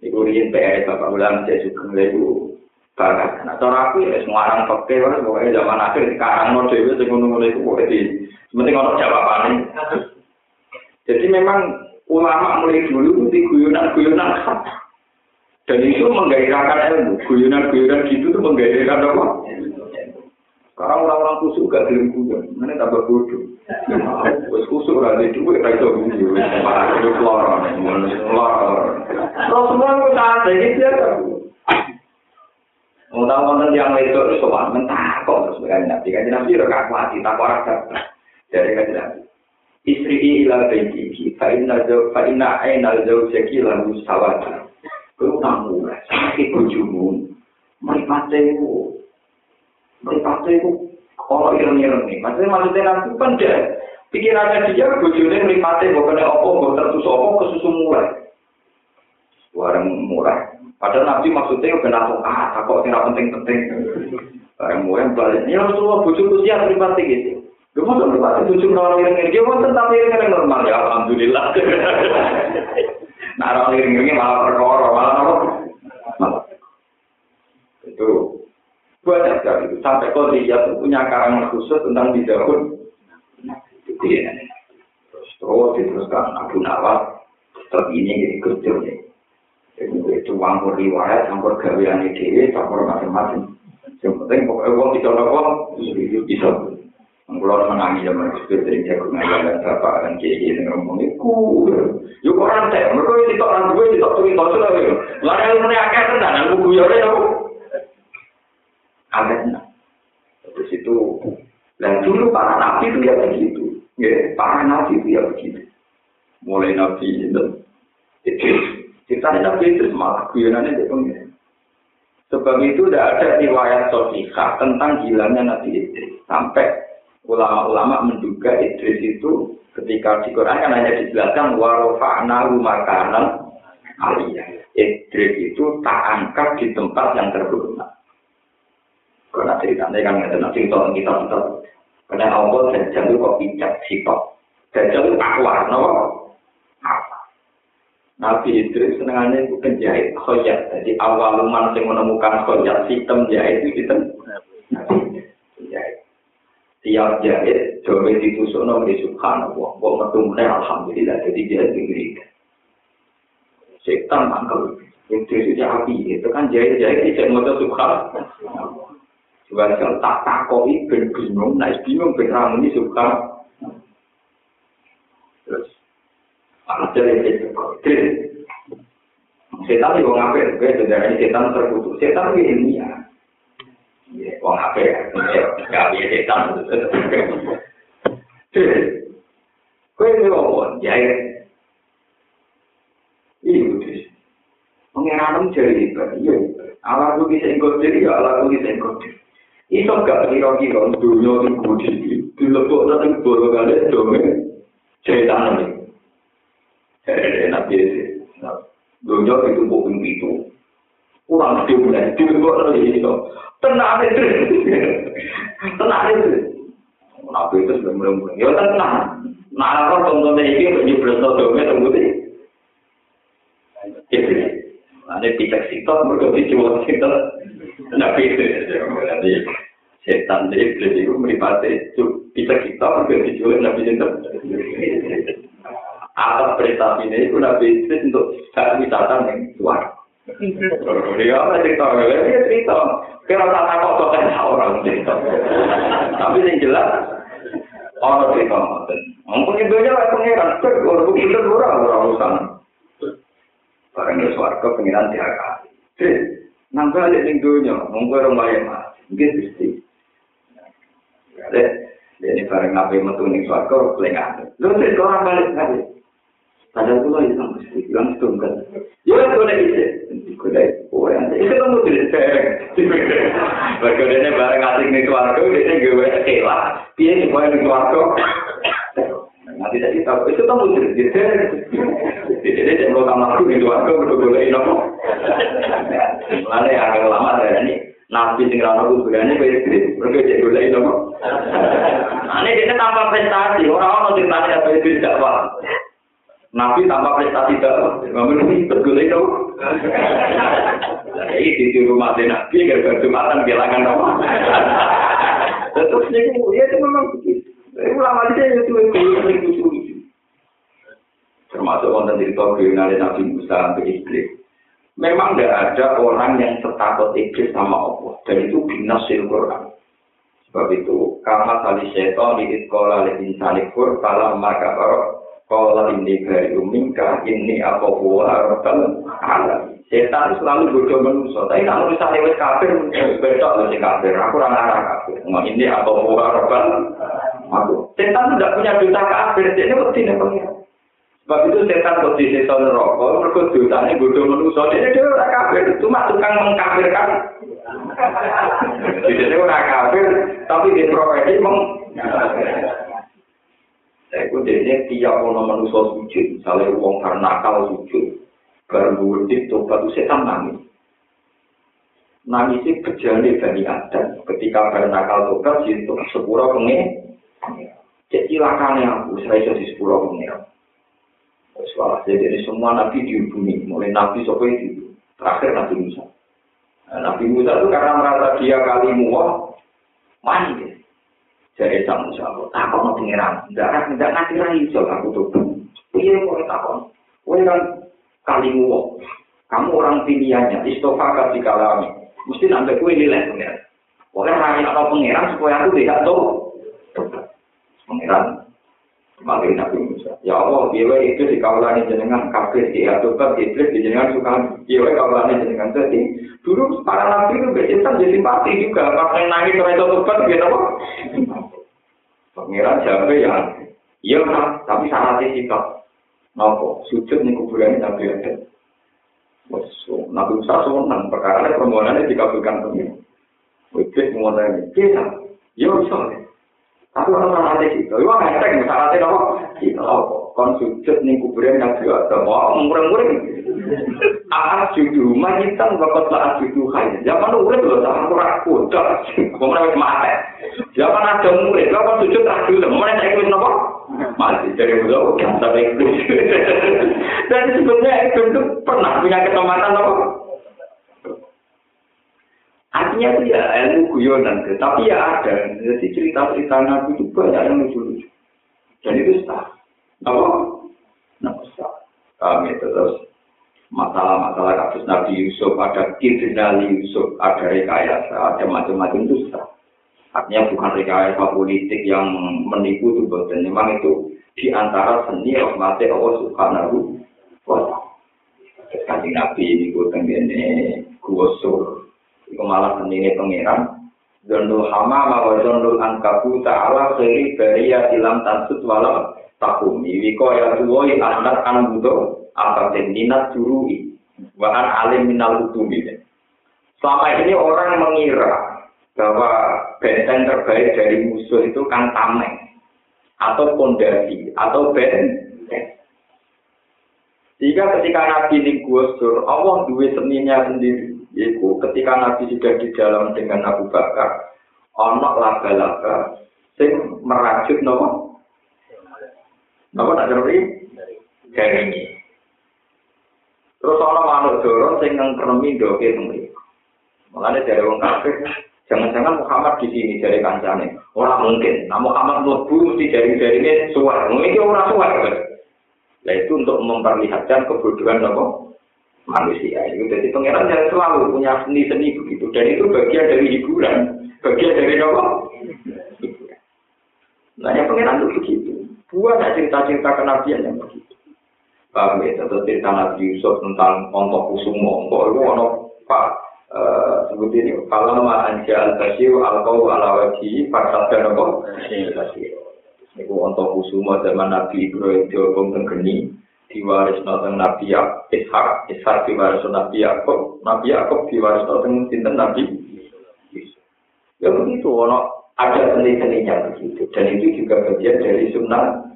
Iku riyen PR Bapak Ulang saya suka ngeliku bakat. Nah, cara aku ya semua orang pakai orang pokoknya zaman akhir sekarang mau dewi sing ngono itu pokoknya di penting orang jawaban Jadi memang ulama mulai dulu di guyonan-guyonan dan itu menggairahkan ilmu. Guyonan-guyonan gitu tuh menggairahkan apa? Sekarang orang-orang kusuk gak gelem guyon, mana tambah bodoh. Wes kusuk ora ndek duwe ra iso ngene iki. Para kudu keluar, mulai keluar. Terus mulai kok tak iki ya. Mudah wonten yang itu sopan mentak kok sebenarnya. nabi kan jenengan piro kak kuati tak ora dapat. Jadi kan jenengan istri di ilal baiti ki fa inna zau fa inna aina zau syakila mustawata kau tamu sakit kujumun meripatemu ku kalau ireng-ireng. Maksudnya maksudnya nanti kan dia pikirannya dia bojone meripatnya bukannya apa, bukan tersus apa, kesusu mulai. Barang mulai. Padahal Nabi maksudnya udah nato ah, kok tidak penting-penting. Barang mulai balik. Ya Rasulullah bojoku siap meripatnya gitu. Lu mau tuh meripatnya bojo orang ireng-ireng. Dia mau tetap ireng-ireng normal ya, Alhamdulillah. [LAUGHS] Nah orang ireng-irengnya malah perkara, malah apa? Itu banyak sekali itu. Sampai kalau dia punya karangan khusus tentang bidahun. Jadi, terus terus diteruskan Abu Nawas. Setelah ini jadi kerja nih. Itu campur riwayat, campur gawean ide, campur macam-macam. Yang penting pokoknya uang bisa uang bisa. Kalau menangis zaman itu sering jago dan bapak dan kiai yang ngomong itu, yuk orang teh, mereka itu orang tua itu tuh itu sudah, lalu yang mereka dan buku ya Amin. Terus itu, dan dulu para nabi itu ya begitu. Ya, para nabi itu ya begitu. Mulai nabi itu, itu kita nabi itu malah guyonannya dia pengen. Sebab itu tidak ada riwayat sosial tentang hilangnya Nabi Idris. Sampai ulama-ulama menduga Idris itu ketika di Quran kan hanya dijelaskan warofa'na makanan aliyah. Idris itu tak angkat di tempat yang terhormat. Karena ceritanya kan nggak ada cerita kita kita. Karena Allah dan jalur kok pijak sitok. Dan jalur akwar, no? Apa? Nabi Idris senengannya itu penjahit khoyat. Jadi awal umat yang menemukan khoyat sistem jahit itu sistem jahit. Tiap jahit, coba ditusuk nabi subhanallah. Kok metumnya alhamdulillah. Jadi dia diberikan. Setan mangkel. Idris itu api. Itu kan jahit-jahit tidak mau subhanallah. Wajal tak takoi ben bingung, nah is bingung ben ramuni suka. Terus, ada yang kecepatan. Setan itu ngapain? Gue sederhana setan terkutuk. Setan itu ini ya. Iya, kok ngapain ya? Gak punya setan. Gue ini ngomong, ya ya. Iya, terus. Mengenai namun jadi, iya. Alaku bisa ikut diri, alaku bisa ikut diri. Iso gak kira-kira dunia itu kudi, dilebok nanti boro kali dome, setan ini. Hehehe, nabi itu. Dunia itu bukan itu. Kurang dimulai, dilebok nanti itu. Tenang itu. Tenang itu. Nabi itu sudah mulai-mulai. Ya tenang. Nah, kalau contohnya ini, menyebelin dome, tunggu deh. Ada pijak sitok, mereka dijual sitok. Nabi itu, nanti setan di iblis itu meripati pijak sitok, mereka dijual nabi sitok. Atas prestasi ini, itu nabi itu untuk hal wisata yang luar. Dia apa cerita? Dia cerita. Kira tak kok kok kan orang cerita. Tapi yang jelas orang cerita. Mungkin itu aja pengiran. Kalau begitu orang orang urusan. Barang ya suarga pengiran diakali. nang balik ning donya mung karo mayem nggih Gusti. Ade dene bareng ngapain metu ning swarga kleng ate lho sik kok ora balik ngapain padahal kula iki sampe Gusti kan stungkan yo kok nek iki. Kulai ora ade iki kok mutu dite bareng ngasih ning swarga dene gawe kecewa piye sing koyo ning swarga? Nanti saya tahu, itu kamu tidak sereng. Jadi dia mau kamar aku itu aku udah boleh ino. Mana yang agak lama dari ini. Nabi rano kuburannya kayak gitu, mereka jadi boleh ino. Ini dia tanpa prestasi, orang-orang sing tanya apa itu tidak apa. Nabi tanpa prestasi tidak, ini betul itu. Jadi di rumah Nabi gara-gara jumatan bilangan apa. Terus ini ya itu memang begitu. Ulama dia itu itu termasuk wonten cerita kriminalnya Nabi Musa sampai iblis. Memang tidak ada orang yang setakut iblis sama Allah dan itu binasil Quran. Sebab itu karena tali setan di sekolah di insani kalau maka orang kalau ini dari umingka ini apa buah rabbal alam. Setan selalu bodoh manusia. Tapi kalau misalnya lewat kafir, besok lebih kafir. Aku orang arah kafir. Ini apa buah rabbal Aku. Setan tidak punya dosa kafir. Ini mesti nih Sebab itu setan kok di setan rokok, mereka dosanya bodoh manusia, dia dia orang kafir, cuma tukang mengkafirkan. Jadi dia orang kafir, tapi dia profesi meng. Saya itu dia tiap orang manusia sujud, misalnya uang karena nakal baru berdip tobat itu setan nangis. Nangis kejadian dari Adam, ketika baru nakal tobat, itu sepura pengen. Cek cilakannya aku, saya jadi sepura pengen. Soalnya jadi semua nabi dihubungi, mulai nabi sampai itu terakhir nabi Musa. Nah, nabi Musa itu karena merasa dia kali muah, mandi. Jadi sang Musa, takut mau pengiran, tidak tidak nanti lagi soal aku tuh. Iya, mau takut. Kau kan kali muah, kamu orang pilihannya, istofa kasih kalami. Mesti nanti kue nilai pengiran. Pokoknya hanya atau pengiran supaya aku tidak tahu. Pengiran Mari Nabi Musa. Ya Allah, dia itu di kawalan jenengan kafir di atukan iblis di jenengan suka dia kawalan jenengan jadi dulu para nabi itu bercinta jadi simpati juga pas nangis mereka tobat gitu apa? Pangeran siapa yang iya kan, tapi syaratnya sikap. Nopo sujud nih kuburan Nabi Adam. Nabi Musa senang perkara permohonannya dikabulkan pengiran. Iblis tanya, kita, ya bisa. Tapi orang syaratnya gitu, itu nggak ada yang syaratnya apa? Gitu, kon sujud nih kuburan yang juga ada, wah mureng-mureng. Aat judu majitan bakat lah judu kaya. Zaman lu udah belum sama kurang kuda, kemudian mati. Zaman ada murid, lo kan sujud tak dulu, mana saya ikut nopo? Mati dari beliau, kan sampai ikut. [LAUGHS] Dan sebetulnya itu pernah punya kesempatan nopo? Artinya itu ya ilmu guyonan, tapi ya ada. Jadi cerita-cerita Nabi itu banyak yang lucu-lucu. Dan itu sah. Apa? Nah, sah. Kami terus masalah-masalah kasus Nabi Yusuf, ada kriminali Yusuf, ada rekayasa, ada macam-macam itu sah. Artinya bukan rekayasa politik yang menipu itu, dan memang itu di antara seni rahmati Allah Subhanahu wa ta'ala. kanjeng Nabi niku tenggene gusur. Iku malah senine pangeran. Dondul hama mawa dondul angkabu ta'ala khairi bariya ilam tansut wala takumi. Wiko ya tuwoi anak an budo apa minat jurui. Bahkan alim minal utumi. Selama ini orang mengira bahwa benteng terbaik dari musuh itu kan tameng atau pondasi atau benteng. Jika ketika Nabi ini gusur, Allah dua seninya sendiri. Yaitu ketika Nabi sudah di dalam dengan Abu Bakar, onok laba-laba, sing merajut nopo. Nopo tak jari? Dari Terus ono manuk dorong sing ngkremi doke teng Makanya dari orang kafir, jangan-jangan Muhammad di sini dari kancane. Orang mungkin, nah Muhammad mlebu mesti dari dari ini suar. Mungkin orang suar. Nah itu untuk memperlihatkan kebodohan nopo manusia. Itu jadi pangeran yang selalu punya seni-seni begitu. Dan itu bagian dari hiburan. Bagian dari apa? Nah yang pangeran itu begitu. Buat cerita-cerita kenabian yang begitu. Paham ya? Atau cerita Nabi Yusuf tentang ontok kusumo. Kok itu ono Pak uh, sebut ini. Kalau ma anja al-basir al-kau ala wajhi dan apa? Ini ontok kusumo zaman Nabi Ibrahim diobong tenggeni diwaris nonton Nabi Ishak, Ishak diwaris Nabi Yakob, Nabi Yakob diwaris nonton sinten Nabi Ya begitu, ono ada seni-seninya begitu, dan itu juga bagian dari sunnah.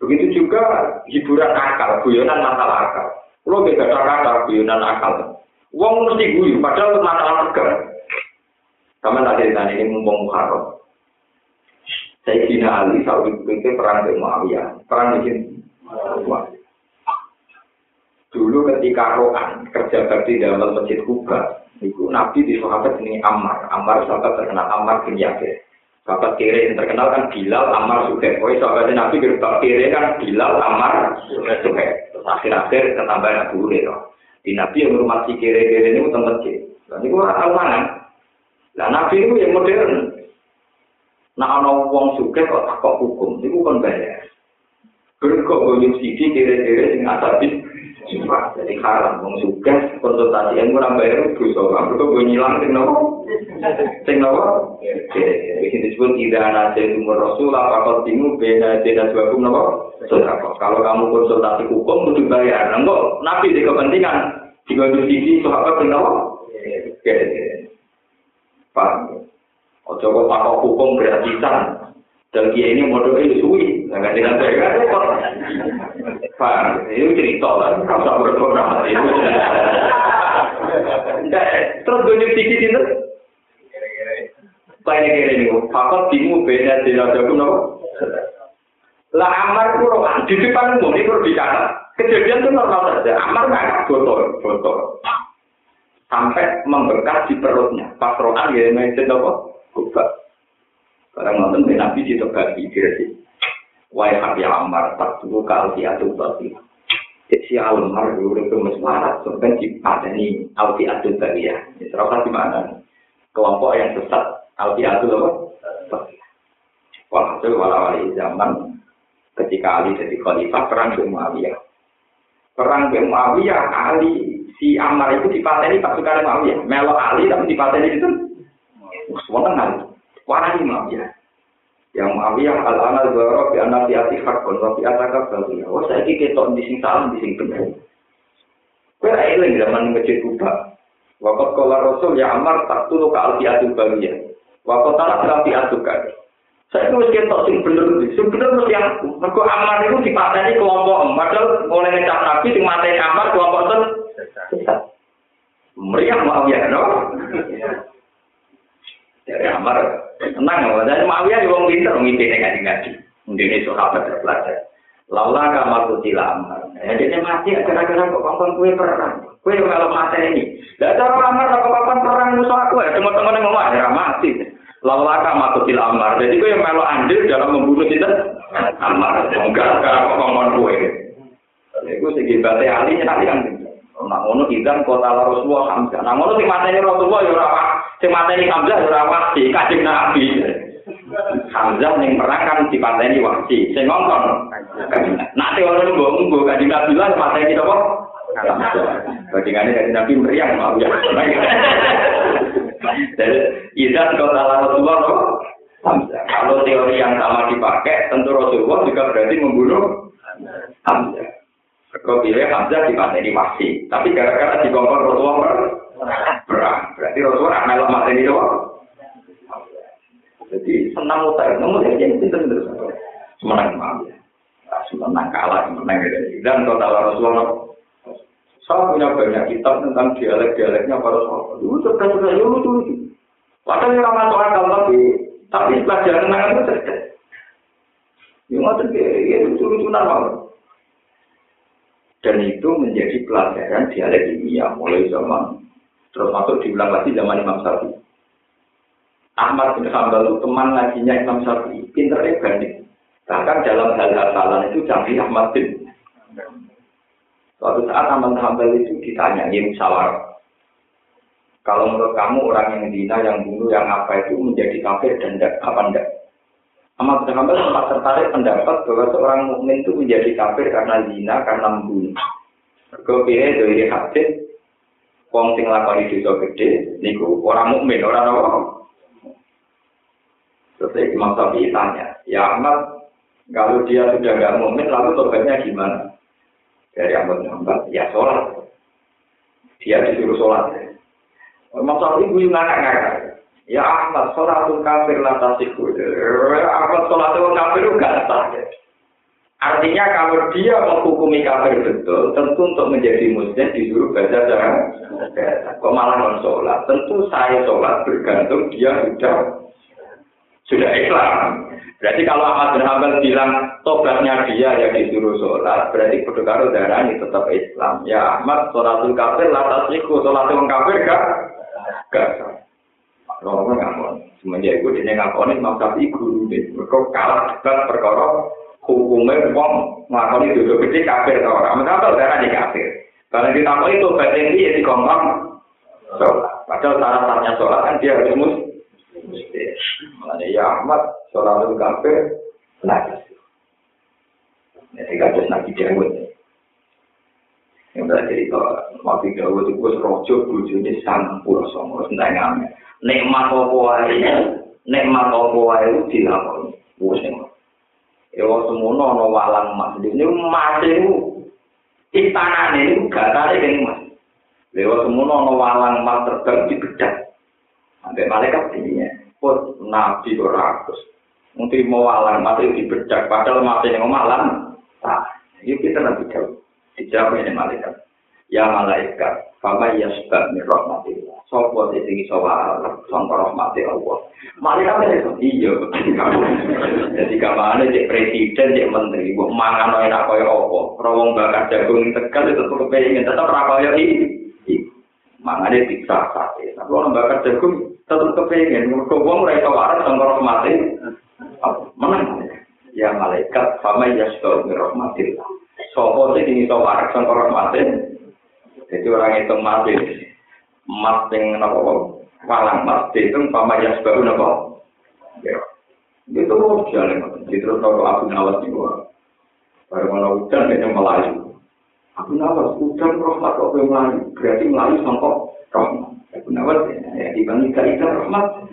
Begitu juga hiburan akal, guyonan masalah akal. Kalau beda kata guyonan akal, uang mesti guyu, padahal masalah tegar. Sama tadi tadi ini mumpung Muharram. Saya kira Ali saat itu perang dengan Muawiyah, perang di sini. Dulu ketika Rohan kerja bakti dalam masjid Kuba, itu Nabi di sahabat ini Ammar, Ammar sahabat terkenal Ammar bin Yasir. Sahabat kiri yang terkenal kan Bilal, Ammar, Suhaib. Oh, sahabat Nabi gerbang kiri kan Bilal, Ammar, Suhaib. Terus akhir-akhir ketambahan Abu Hurairah. Di Nabi yang si kiri-kiri ini utang masjid. Dan itu orang tahu mana? Nah, Nabi itu yang modern. Nah, orang wong suka kok takut hukum, itu kan bayar. Kok gue sisi kira-kira sing asabi Sumpah, jadi haram, wong suka konsultasi yang kurang bayar itu. Aku kok gue nyilang sing nopo? Sing nopo? Jadi disebut tidak ada umur rasul apa kau tingu beda beda sebabum nopo? Kalau kamu konsultasi hukum butuh bayar, enggak nabi di kepentingan di gue sisi sahabat sing nopo? Paham? Ojo kok pakok hukum gratisan, dan dia ini modalnya suwi, nggak dengan saya kan repot. Pak, ini cerita lah, kamu tak berdoa itu. Terus gue sedikit itu, Kayak kira ini, fakot timu beda tidak jago nopo. Lah Amar itu rohan di depan umum ini perlu dicatat. Kejadian itu normal saja. Amar nggak botol, botol. Sampai membekas di perutnya. Pas rohan ya main nopo, kubah. Barang nonton di Nabi ditebaki diresi. Wai hati Ammar tak dulu kal diatur tadi. Si Ammar dulu itu meswarat sampai dipadani alti atu tadi ya. Serapa di mana? Kelompok yang sesat alti atu apa? Walhasil walawali zaman ketika Ali jadi khalifah perang ke Muawiyah. Perang ke Muawiyah Ali si Ammar itu dipateni pasukan Muawiyah. Melo Ali tapi dipateni itu. Wah, Ali. Wahai Muawiyah. Yang Muawiyah al-ana zara bi anna fi ati hakun wa fi ataka bagiya. Oh saiki ketok di sing salah di sing bener. Kowe ra eling zaman masjid Kuba. Waqat kala Rasul ya Amar tak tulu ka alfi atu bagiya. Waqat tak alfi atu kan. Saya itu mesti ketok sing bener sing bener mesti yang mergo Amar itu dipateni kelompok padahal mulai ngecap Nabi sing mateni Amar kelompok itu meriah Muawiyah no. [LAUGHS] Dari Amar, tenang ya, dan Muawiyah juga pinter memimpin ngaji ngaji. Mungkin itu sahabat terpelajar. Laula kamar kutila Amar. Ya, dia mati agar-agar kok kampung kue perang. Kue yang kalau mati ini. Dan cara Amar apa kapan perang musuh aku ya, teman-teman yang ngomong ya mati. Laula kamar kutila Amar. Jadi kue yang melo andil dalam membunuh kita. Amar, enggak, enggak kok kampung kue. Itu segi batai ahli nanti kan. Nah, ngono idan kota Rasulullah Hamzah. Nah, ngono sing mateni Rasulullah ya Sing mateni Hamzah ora wasi, kajeng Nabi. Hamzah ning perang kan dipateni wasi. Sing ngongkon. Nah, teori mbok mbok kajeng Nabi lah mateni apa? Bandingannya dari Nabi meriang mau ya. [LAUGHS] Jadi izat kau salah Rasulullah kok. Kalau teori yang sama dipakai, tentu Rasulullah juga berarti membunuh Hamzah. Kau pilih Hamzah di masih, tapi gara-gara dikongkon Rasulullah Berarti Rasulullah melok mati ini. Jadi senang utak, namun yang ini pinter terus. Semenang maaf ya. Semenang kalah, semenang gitu. Dan tahu Rasulullah, saya punya banyak kitab tentang dialek-dialeknya para sahabat. Itu sudah itu lucu lucu. Padahal yang masuk akal tapi tapi pelajaran nangan itu cerdas. Yang ngotot ya lucu lucu normal. Dan itu menjadi pelajaran dialek ilmiah mulai zaman terus masuk diulang lagi zaman Imam Syafi'i. Ahmad bin Hambal itu teman ngajinya Imam Syafi'i, pinternya banding. Bahkan dalam hal hafalan itu canggih Ahmad bin. Suatu saat Ahmad Hambal itu ditanya, ya musyawarah. Kalau menurut kamu orang yang dina, yang bunuh, yang apa itu menjadi kafir dan tidak, apa enggak? Ahmad bin sempat tertarik pendapat bahwa seorang mukmin itu menjadi kafir karena zina, karena membunuh. Kemudian dari hadis, wong sing lakoni dosa gede, niku orang mukmin, orang apa? Terus Imam Syafi'i tanya, ya Ahmad, kalau dia sudah nggak mukmin, lalu tobatnya gimana? Dari Ahmad bin ya sholat. Dia disuruh sholat. Imam Syafi'i gue ngakak-ngakak. Ya Ahmad, sholatul kafir latasiku. Ahmad sholatul kafir gak sah. Artinya kalau dia menghukumi kafir betul, tentu untuk menjadi muslim disuruh baca jangan. Kok malah non sholat? Tentu saya sholat bergantung dia sudah sudah Islam. Berarti kalau Ahmad bin Hanbal bilang tobatnya dia yang disuruh sholat, berarti kudu karo ini tetap Islam. Ya Ahmad sholatul kafir latas iku sholatul kafir gak gak Kalau nggak mau, semenjak itu dia ngakoni Imam Syafi'i guru deh. Mereka kalah debat perkara hukumnya wong ngakoni dosa gede kafir tau orang. Mengapa darah ini kafir? Kalau kita mau itu batin dia di kompang sholat. Padahal syarat-syaratnya sholat kan dia harus muslim. Mulanya ya Ahmad, seorang lu kafir, najis. Jadi kados nabi Dawud. Yang berarti itu, Nabi Dawud itu rojo bujuni sang pura songo, sentai ngamen. Nikmat apa wae, nikmat apa wae itu dilakoni. Wes Ya semono ana walang mas. Ini mas itu istanane itu gatare kene mas. Lewat semono ana walang mas terbang di bedak. Sampai malaikat ini pun nabi rakus. Mungkin mau alam mati di bedak, padahal mati yang malam. Nah, ini kita nabi jauh. Dijawab ini malaikat. Ya malaikat, fama ya sebab min rahmatillah. Sopo di sini soal sangka rahmati Allah. Malaikat itu iya. Jadi kamane cek presiden, cek menteri, buat mangan enak kaya apa. Rawong bakar jagung tegal itu tetap kepingin, tetap rakaya ini. Mangane bisa sate. Tapi orang bakar jagung tetap kepengen. Mereka wong ora iso waras sangka rahmati. Menang. Ya malaikat sama ya sudah rahmatillah. Sopo sing iso waras sangka rahmati. Jadi orang itu mati. Mas sing napa walang mas itu pama ya sudah napa. Ya. Itu jalan. Jadi terus kalau aku nawas di luar. Baru mau hujan kayaknya melayu. Abu Nawas, udang rahmat kok melayu. Berarti melayu sangkok rahmat. Abu Nawas ya, dibanding kaitan rahmat. [LAUGHS]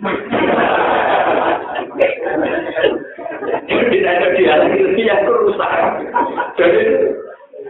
Tidak ada dia lagi, dia rusak. Jadi,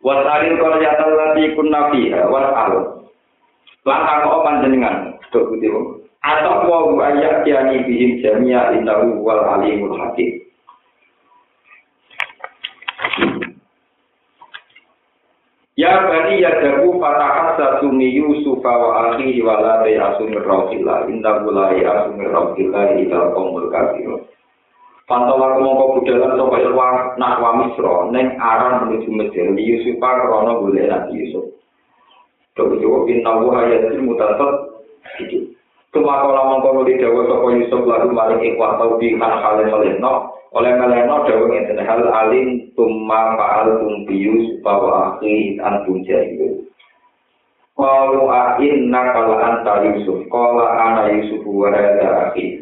Wasalil kalau jatuh lagi kun nabi wasal. Langkah kau panjenengan, dok putih Atau mau ayat kiani bihim jamia indahu wal alimul hakim. Ya bani ya fatahat satu mi Yusuf wa akhihi wa la yasu min rahillah inna la yasu min rahillah ila qaumul kafirun. Pantawa mongko budalan sapa irwa nak wa misra ning aran menuju Mesir Yusuf krana golek Nabi Yusuf. Coba-coba inna wa ayatil mutasat. Tumakola mengkono di dawa sapa Yusuf lalu maring ikhwah tau bi kan hale meleno oleh meleno dawa ngeten hal alim tumma fa'al tum bius bahwa akhi an bunjailu. Qalu a inna kala anta Yusuf qala ana Yusuf wa hadha akhi.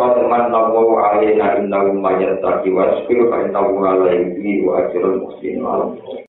Kalman nawa wa alina inna umma yata kiwa sekiru kain tawa lain ini wa ajaran muslim